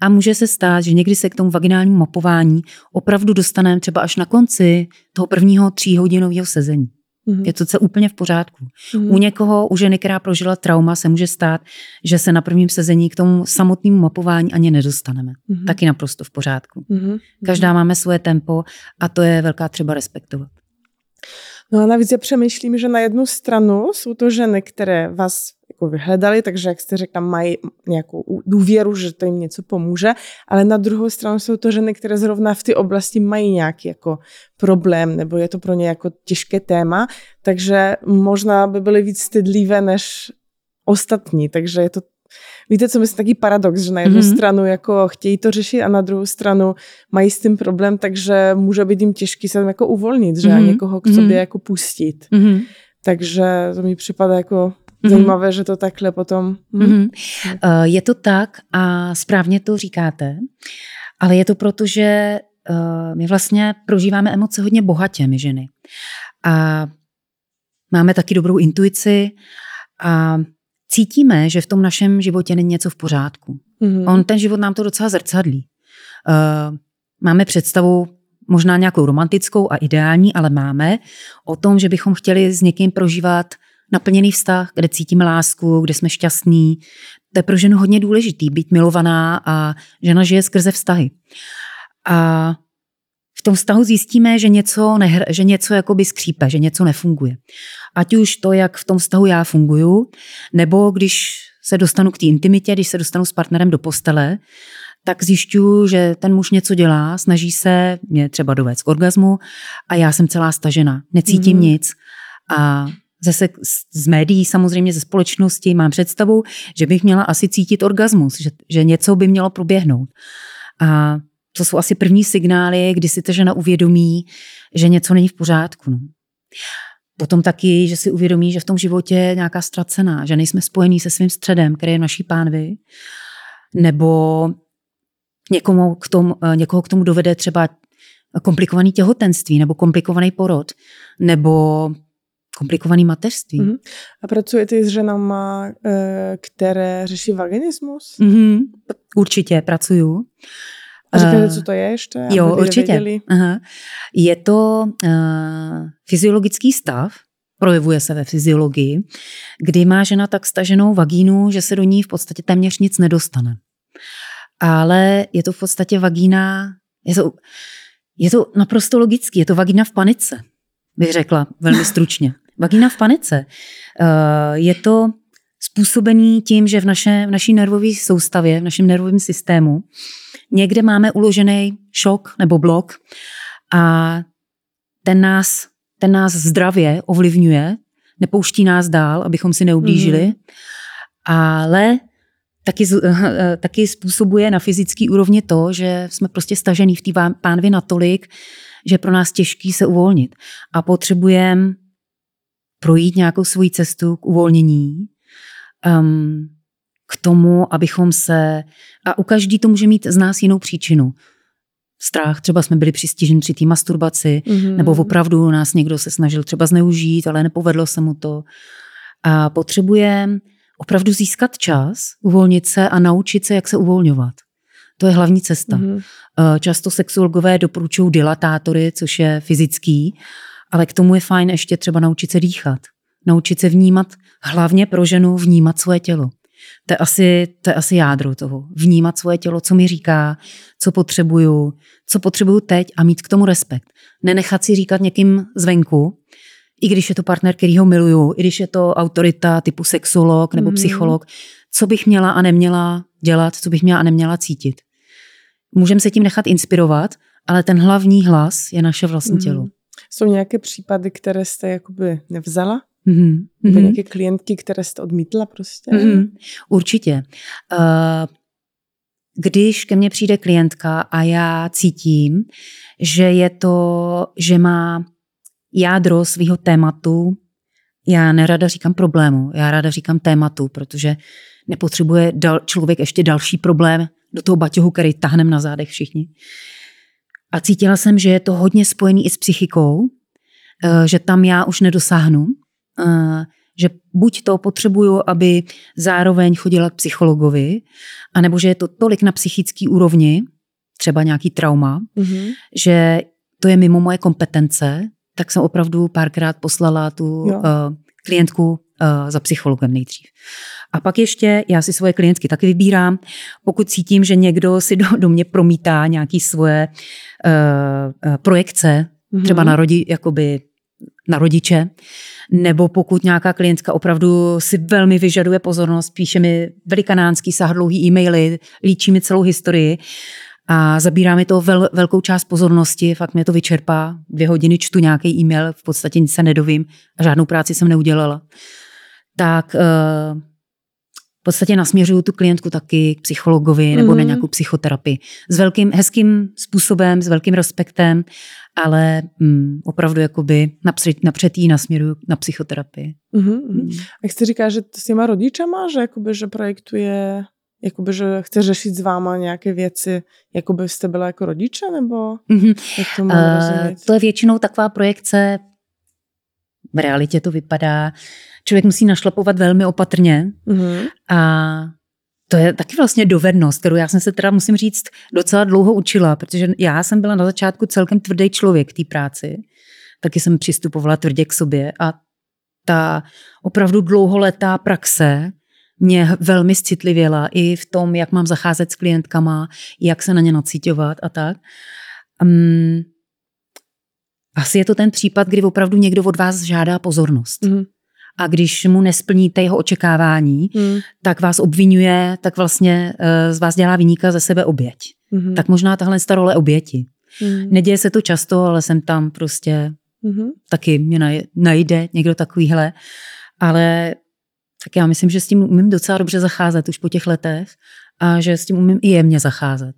A může se stát, že někdy se k tomu vaginálnímu mapování opravdu dostaneme třeba až na konci toho prvního tříhodinového sezení. Mm-hmm. Je to co úplně v pořádku. Mm-hmm. U někoho, u ženy, která prožila trauma, se může stát, že se na prvním sezení k tomu samotnému mapování ani nedostaneme. Mm-hmm. Taky naprosto v pořádku. Mm-hmm. Každá máme svoje tempo a to je velká třeba respektovat. No a navíc já přemýšlím, že na jednu stranu jsou to ženy, které vás jako vyhledali, takže jak jste řekla, mají nějakou důvěru, že to jim něco pomůže, ale na druhou stranu jsou to ženy, které zrovna v té oblasti mají nějaký jako problém, nebo je to pro ně jako těžké téma, takže možná by byly víc stydlivé než ostatní, takže je to Víte, co myslím, taký paradox, že na jednu mm-hmm. stranu jako chtějí to řešit a na druhou stranu mají s tím problém, takže může být jim těžký se tam jako uvolnit, že mm-hmm. a mhm. někoho k sobě mm-hmm. jako pustit. Mm-hmm. Takže to mi připadá jako. Zajímavé, že to takhle potom... Hm. Mm-hmm. Je to tak a správně to říkáte, ale je to proto, že uh, my vlastně prožíváme emoce hodně bohatě, my ženy. A máme taky dobrou intuici a cítíme, že v tom našem životě není něco v pořádku. Mm-hmm. On ten život nám to docela zrcadlí. Uh, máme představu možná nějakou romantickou a ideální, ale máme o tom, že bychom chtěli s někým prožívat naplněný vztah, kde cítíme lásku, kde jsme šťastní. To je pro ženu hodně důležitý, být milovaná a žena žije skrze vztahy. A v tom vztahu zjistíme, že něco, nehr, že něco jakoby skřípe, že něco nefunguje. Ať už to, jak v tom vztahu já funguju, nebo když se dostanu k té intimitě, když se dostanu s partnerem do postele, tak zjišťuju, že ten muž něco dělá, snaží se mě třeba dovést k orgazmu a já jsem celá stažena, necítím mm. nic. A zase z médií, samozřejmě ze společnosti mám představu, že bych měla asi cítit orgasmus, že, že něco by mělo proběhnout. A to jsou asi první signály, kdy si ta žena uvědomí, že něco není v pořádku. No. Potom taky, že si uvědomí, že v tom životě je nějaká ztracená, že nejsme spojení se svým středem, který je naší pánvi, nebo někomu k tomu, někoho k tomu dovede třeba komplikovaný těhotenství nebo komplikovaný porod, nebo komplikovaný mateřství. Mm-hmm. A pracujete s ženama, eh, které řeší vaginismus? Mm-hmm. Určitě, pracuju. A řekněte, co to je ještě? Jo, určitě. Aha. Je to uh, fyziologický stav, projevuje se ve fyziologii, kdy má žena tak staženou vagínu, že se do ní v podstatě téměř nic nedostane. Ale je to v podstatě vagína, je to, je to naprosto logický, je to vagína v panice, bych řekla velmi stručně. Vagína v panice. Uh, je to způsobený tím, že v, naše, v naší nervové soustavě, v našem nervovém systému Někde máme uložený šok nebo blok a ten nás, ten nás zdravě ovlivňuje, nepouští nás dál, abychom si neublížili, mm. ale taky, taky způsobuje na fyzický úrovni to, že jsme prostě stažený v té pánvi natolik, že je pro nás těžký se uvolnit. A potřebujeme projít nějakou svoji cestu k uvolnění. Um, k tomu, abychom se, a u každý to může mít z nás jinou příčinu. Strach, třeba jsme byli přistiženi při té masturbaci, mm-hmm. nebo opravdu nás někdo se snažil třeba zneužít, ale nepovedlo se mu to. A potřebujeme opravdu získat čas, uvolnit se a naučit se, jak se uvolňovat. To je hlavní cesta. Mm-hmm. Často sexuologové doporučují dilatátory, což je fyzický, ale k tomu je fajn ještě třeba naučit se dýchat. Naučit se vnímat, hlavně pro ženu vnímat svoje tělo. To je, asi, to je asi jádro toho. Vnímat svoje tělo, co mi říká, co potřebuju, co potřebuju teď a mít k tomu respekt. Nenechat si říkat někým zvenku, i když je to partner, který ho miluju, i když je to autorita typu sexolog nebo mm. psycholog, co bych měla a neměla dělat, co bych měla a neměla cítit. Můžeme se tím nechat inspirovat, ale ten hlavní hlas je naše vlastní mm. Jsou nějaké případy, které jste jakoby nevzala? Mm-hmm. mm-hmm. nějaké klientky, které jste odmítla prostě? Mm-hmm. Určitě. Uh, když ke mně přijde klientka a já cítím, že je to, že má jádro svého tématu, já nerada říkám problému, já ráda říkám tématu, protože nepotřebuje dal, člověk ještě další problém do toho baťohu, který tahnem na zádech všichni. A cítila jsem, že je to hodně spojený i s psychikou, eh, že tam já už nedosáhnu, že buď to potřebuju, aby zároveň chodila k psychologovi, anebo že je to tolik na psychický úrovni, třeba nějaký trauma, mm-hmm. že to je mimo moje kompetence, tak jsem opravdu párkrát poslala tu uh, klientku uh, za psychologem nejdřív. A pak ještě já si svoje klientky taky vybírám. Pokud cítím, že někdo si do, do mě promítá nějaké svoje uh, uh, projekce, mm-hmm. třeba na rodi, jakoby na rodiče, nebo pokud nějaká klientka opravdu si velmi vyžaduje pozornost, píše mi velikanánský sáhdlouhý e-maily, líčí mi celou historii a zabírá mi to vel, velkou část pozornosti, fakt mě to vyčerpá. Dvě hodiny čtu nějaký e-mail, v podstatě nic se nedovím a žádnou práci jsem neudělala. Tak uh, podstatě nasměřuju tu klientku taky k psychologovi nebo mm. na mhm. nějakou psychoterapii. S velkým, hezkým způsobem, s velkým respektem ale mm, opravdu jakoby napřed, napřed jí nasměruju na psychoterapii. Uh-huh. Mm. A chci říká, že s těma rodičama, že, jakoby, že projektuje, jakoby, že chce řešit s váma nějaké věci, jakoby jste byla jako rodiče, nebo uh-huh. jak to uh, To je většinou taková projekce, v realitě to vypadá, člověk musí našlapovat velmi opatrně uh-huh. a to je taky vlastně dovednost, kterou já jsem se teda, musím říct, docela dlouho učila, protože já jsem byla na začátku celkem tvrdý člověk v té práci. Taky jsem přistupovala tvrdě k sobě a ta opravdu dlouholetá praxe mě velmi citlivěla i v tom, jak mám zacházet s klientkama, jak se na ně nacítovat a tak. Um, asi je to ten případ, kdy opravdu někdo od vás žádá pozornost. Mm a když mu nesplníte jeho očekávání, mm. tak vás obvinuje, tak vlastně uh, z vás dělá vyníka ze sebe oběť. Mm. Tak možná tahle role oběti. Mm. Neděje se to často, ale jsem tam prostě mm. taky mě najde někdo takovýhle. Ale tak já myslím, že s tím umím docela dobře zacházet už po těch letech a že s tím umím i jemně zacházet.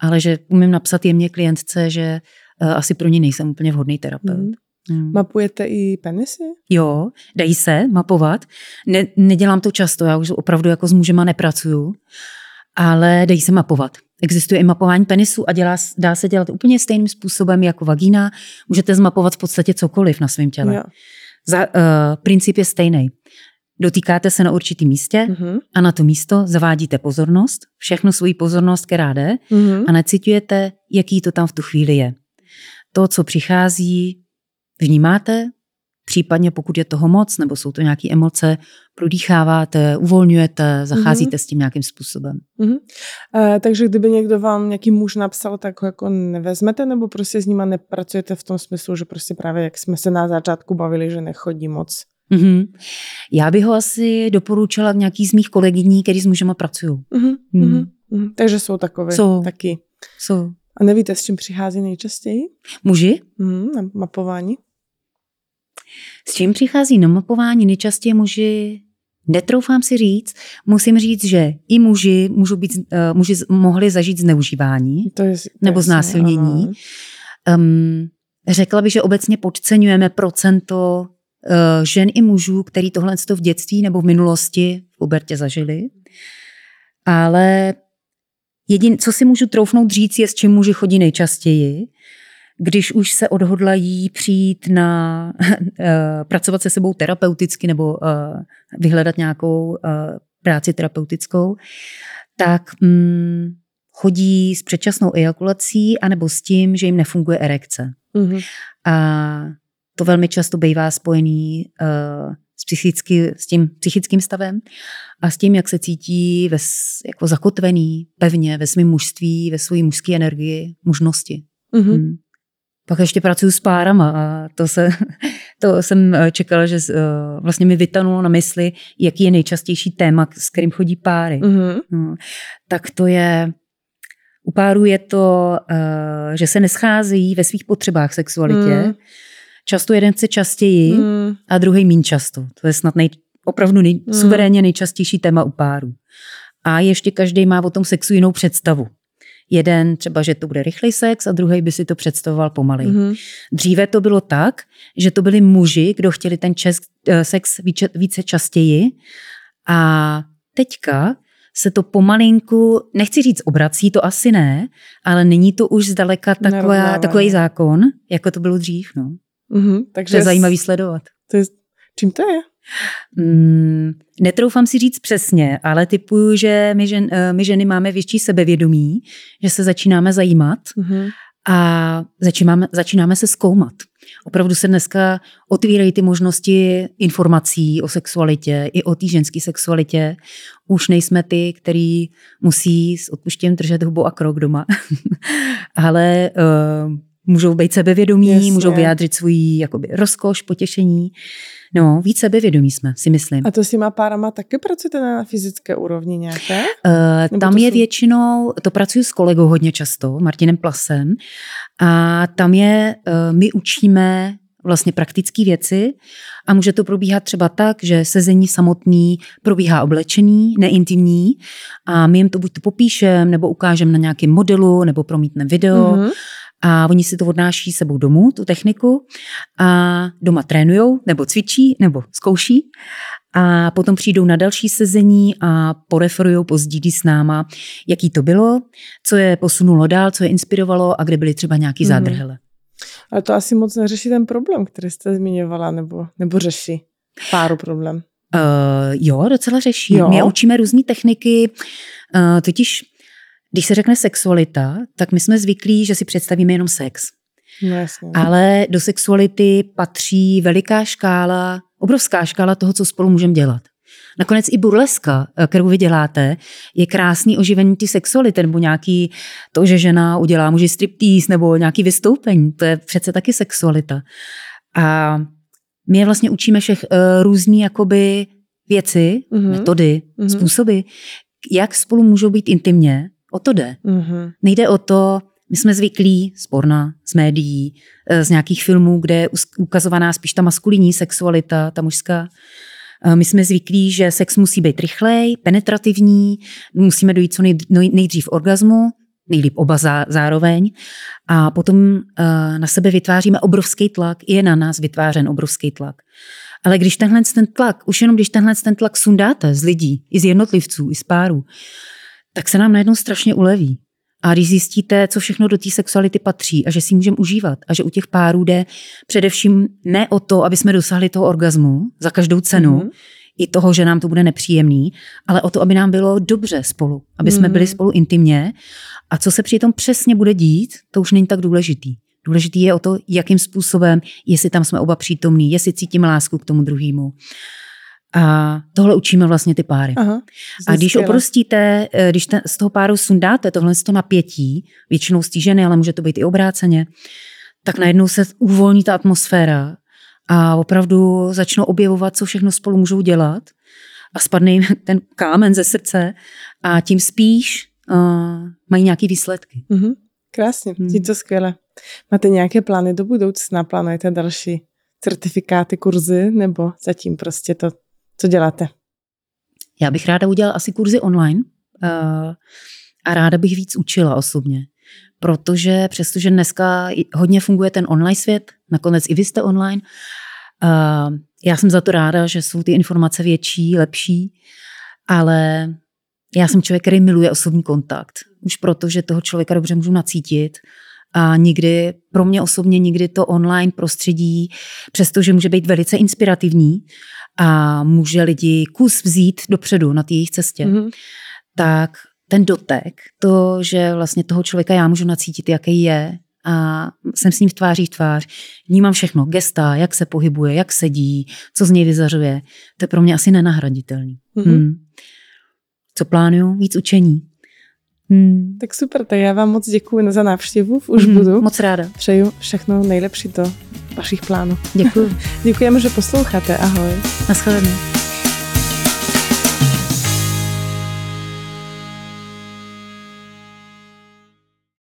Ale že umím napsat jemně klientce, že asi pro ní nejsem úplně vhodný terapeut. Mm. Hmm. Mapujete i penisy? Jo, dají se mapovat. Ne, nedělám to často, já už opravdu jako s mužema nepracuju, ale dají se mapovat. Existuje i mapování penisu a dělá, dá se dělat úplně stejným způsobem jako vagína. Můžete zmapovat v podstatě cokoliv na svém těle. Jo. Za, uh, princip je stejný. Dotýkáte se na určitém místě uh-huh. a na to místo zavádíte pozornost, všechnu svoji pozornost, která jde, uh-huh. a necitujete, jaký to tam v tu chvíli je. To, co přichází, vnímáte, případně pokud je toho moc, nebo jsou to nějaké emoce, prodýcháváte, uvolňujete, zacházíte mm-hmm. s tím nějakým způsobem. Mm-hmm. E, takže kdyby někdo vám nějaký muž napsal, tak ho jako nevezmete, nebo prostě s nima nepracujete v tom smyslu, že prostě právě jak jsme se na začátku bavili, že nechodí moc? Mm-hmm. Já bych ho asi doporučila nějaký z mých kolegyní, který s mužema pracují. Mm-hmm. Mm. Mm-hmm. Takže jsou takové jsou. taky. Jsou. A nevíte, s čím přichází nejčastěji? Muži? Mm, na mapování. S čím přichází na mapování nejčastěji muži? Netroufám si říct, musím říct, že i muži, můžou být, uh, muži mohli zažít zneužívání to je, to nebo znásilnění. Um, řekla bych, že obecně podceňujeme procento uh, žen i mužů, který tohle v dětství nebo v minulosti v pubertě zažili. Ale jedin, co si můžu troufnout říct, je, s čím muži chodí nejčastěji když už se odhodlají přijít na uh, pracovat se sebou terapeuticky nebo uh, vyhledat nějakou uh, práci terapeutickou, tak um, chodí s předčasnou ejakulací anebo s tím, že jim nefunguje erekce. Mm-hmm. A to velmi často bývá spojený uh, s, psychicky, s tím psychickým stavem a s tím, jak se cítí ve, jako zakotvený pevně ve svém mužství, ve své mužské energii, mužnosti. Mm-hmm. Hmm. Pak ještě pracuji s párama a to, se, to jsem eh, čekala, že uh, vlastně mi vytanulo na mysli, jaký je nejčastější téma, s kterým chodí páry. Mm-hmm. No, tak to je, u párů je to, uh, že se nescházejí ve svých potřebách sexualitě. Mm. Často jeden chce častěji mm. a druhý méně často. To je snad nej, opravdu nej, mm. suverénně nejčastější téma u párů. A ještě každý má o tom sexu jinou představu. Jeden třeba, že to bude rychlej sex a druhý by si to představoval pomalej. Mm-hmm. Dříve to bylo tak, že to byli muži, kdo chtěli ten čes, eh, sex více, více častěji a teďka se to pomalinku, nechci říct obrací, to asi ne, ale není to už zdaleka taková, takový zákon, jako to bylo dřív. No. Mm-hmm, takže to je zajímavý sledovat. To je, čím to je? Mm, netroufám si říct přesně, ale typuju, že my, žen, eh, my ženy máme větší sebevědomí, že se začínáme zajímat mm-hmm. a začínáme, začínáme se zkoumat. Opravdu se dneska otvírají ty možnosti informací o sexualitě i o té ženské sexualitě. Už nejsme ty, který musí s odpuštěním držet hubu a krok doma. Ale uh, můžou být sebevědomí, Jasně. můžou vyjádřit svůj jakoby, rozkoš, potěšení. No, víc sebevědomí jsme, si myslím. A to s těma párama taky pracujete na fyzické úrovni nějaké? Uh, tam je jsou... většinou, to pracuji s kolegou hodně často, Martinem Plasem, a tam je, uh, my učíme vlastně praktické věci a může to probíhat třeba tak, že sezení samotný probíhá oblečený, neintimní a my jim to buď to popíšem, nebo ukážeme na nějakém modelu, nebo promítneme video mm-hmm. A oni si to odnáší sebou domů, tu techniku a doma trénujou, nebo cvičí, nebo zkouší a potom přijdou na další sezení a poreferují, pozdílí s náma, jaký to bylo, co je posunulo dál, co je inspirovalo a kde byly třeba nějaký mm-hmm. zádrhele. Ale to asi moc neřeší ten problém, který jste zmiňovala, nebo, nebo řeší páru problém. Uh, jo, docela řeší. Jo. My učíme různé techniky, uh, totiž když se řekne sexualita, tak my jsme zvyklí, že si představíme jenom sex. No, jasně. Ale do sexuality patří veliká škála, obrovská škála toho, co spolu můžeme dělat. Nakonec i burleska, eh, kterou vy děláte, je krásný oživení ty sexuality, nebo nějaký to, že žena udělá muži striptease, nebo nějaký vystoupení. To je přece taky sexualita. A my je vlastně učíme všech uh, různý jakoby věci, mm-hmm. metody, mm-hmm. způsoby, jak spolu můžou být intimně. O to jde. Mm-hmm. Nejde o to, my jsme zvyklí z porna, z médií, eh, z nějakých filmů, kde je ukazovaná spíš ta maskulinní sexualita, ta mužská. Eh, my jsme zvyklí, že sex musí být rychlej, penetrativní, musíme dojít co nejdřív orgazmu, nejlíp oba zároveň. A potom eh, na sebe vytváříme obrovský tlak, je na nás vytvářen obrovský tlak. Ale když tenhle ten tlak, už jenom když tenhle ten tlak sundáte z lidí, i z jednotlivců, i z párů, tak se nám najednou strašně uleví. A když zjistíte, co všechno do té sexuality patří a že si můžeme užívat a že u těch párů jde především ne o to, aby jsme dosáhli toho orgazmu za každou cenu, mm-hmm. i toho, že nám to bude nepříjemný, ale o to, aby nám bylo dobře spolu, aby jsme mm-hmm. byli spolu intimně. A co se přitom přesně bude dít, to už není tak důležitý. Důležitý je o to, jakým způsobem, jestli tam jsme oba přítomní, jestli cítíme lásku k tomu druhému. A tohle učíme vlastně ty páry. Aha, a když oprostíte, eh, když ten, z toho páru sundáte tohle z to napětí, většinou stížené, ale může to být i obráceně, tak najednou se uvolní ta atmosféra a opravdu začnou objevovat, co všechno spolu můžou dělat a spadne jim ten kámen ze srdce a tím spíš uh, mají nějaké výsledky. Mm-hmm. Krásně, hmm. je to skvěle. Máte nějaké plány do budoucna? Plánujete další certifikáty, kurzy, nebo zatím prostě to co děláte? Já bych ráda udělala asi kurzy online uh, a ráda bych víc učila osobně. Protože přestože dneska hodně funguje ten online svět, nakonec i vy jste online, uh, já jsem za to ráda, že jsou ty informace větší, lepší, ale já jsem člověk, který miluje osobní kontakt. Už proto, že toho člověka dobře můžu nacítit a nikdy, pro mě osobně nikdy to online prostředí, přestože může být velice inspirativní, a může lidi kus vzít dopředu na té jejich cestě, mm-hmm. tak ten dotek, to, že vlastně toho člověka já můžu nacítit, jaký je, a jsem s ním v tváří v tvář, vnímám všechno, gesta, jak se pohybuje, jak sedí, co z něj vyzařuje, to je pro mě asi nenahraditelný. Mm-hmm. Hmm. Co plánuju? Víc učení. Hmm. Tak super, tak já vám moc děkuji za návštěvu, už mm, budu. Moc ráda. Přeju všechno nejlepší do vašich plánů. Děkuji. Děkujeme, že posloucháte. Ahoj. Naschledanou.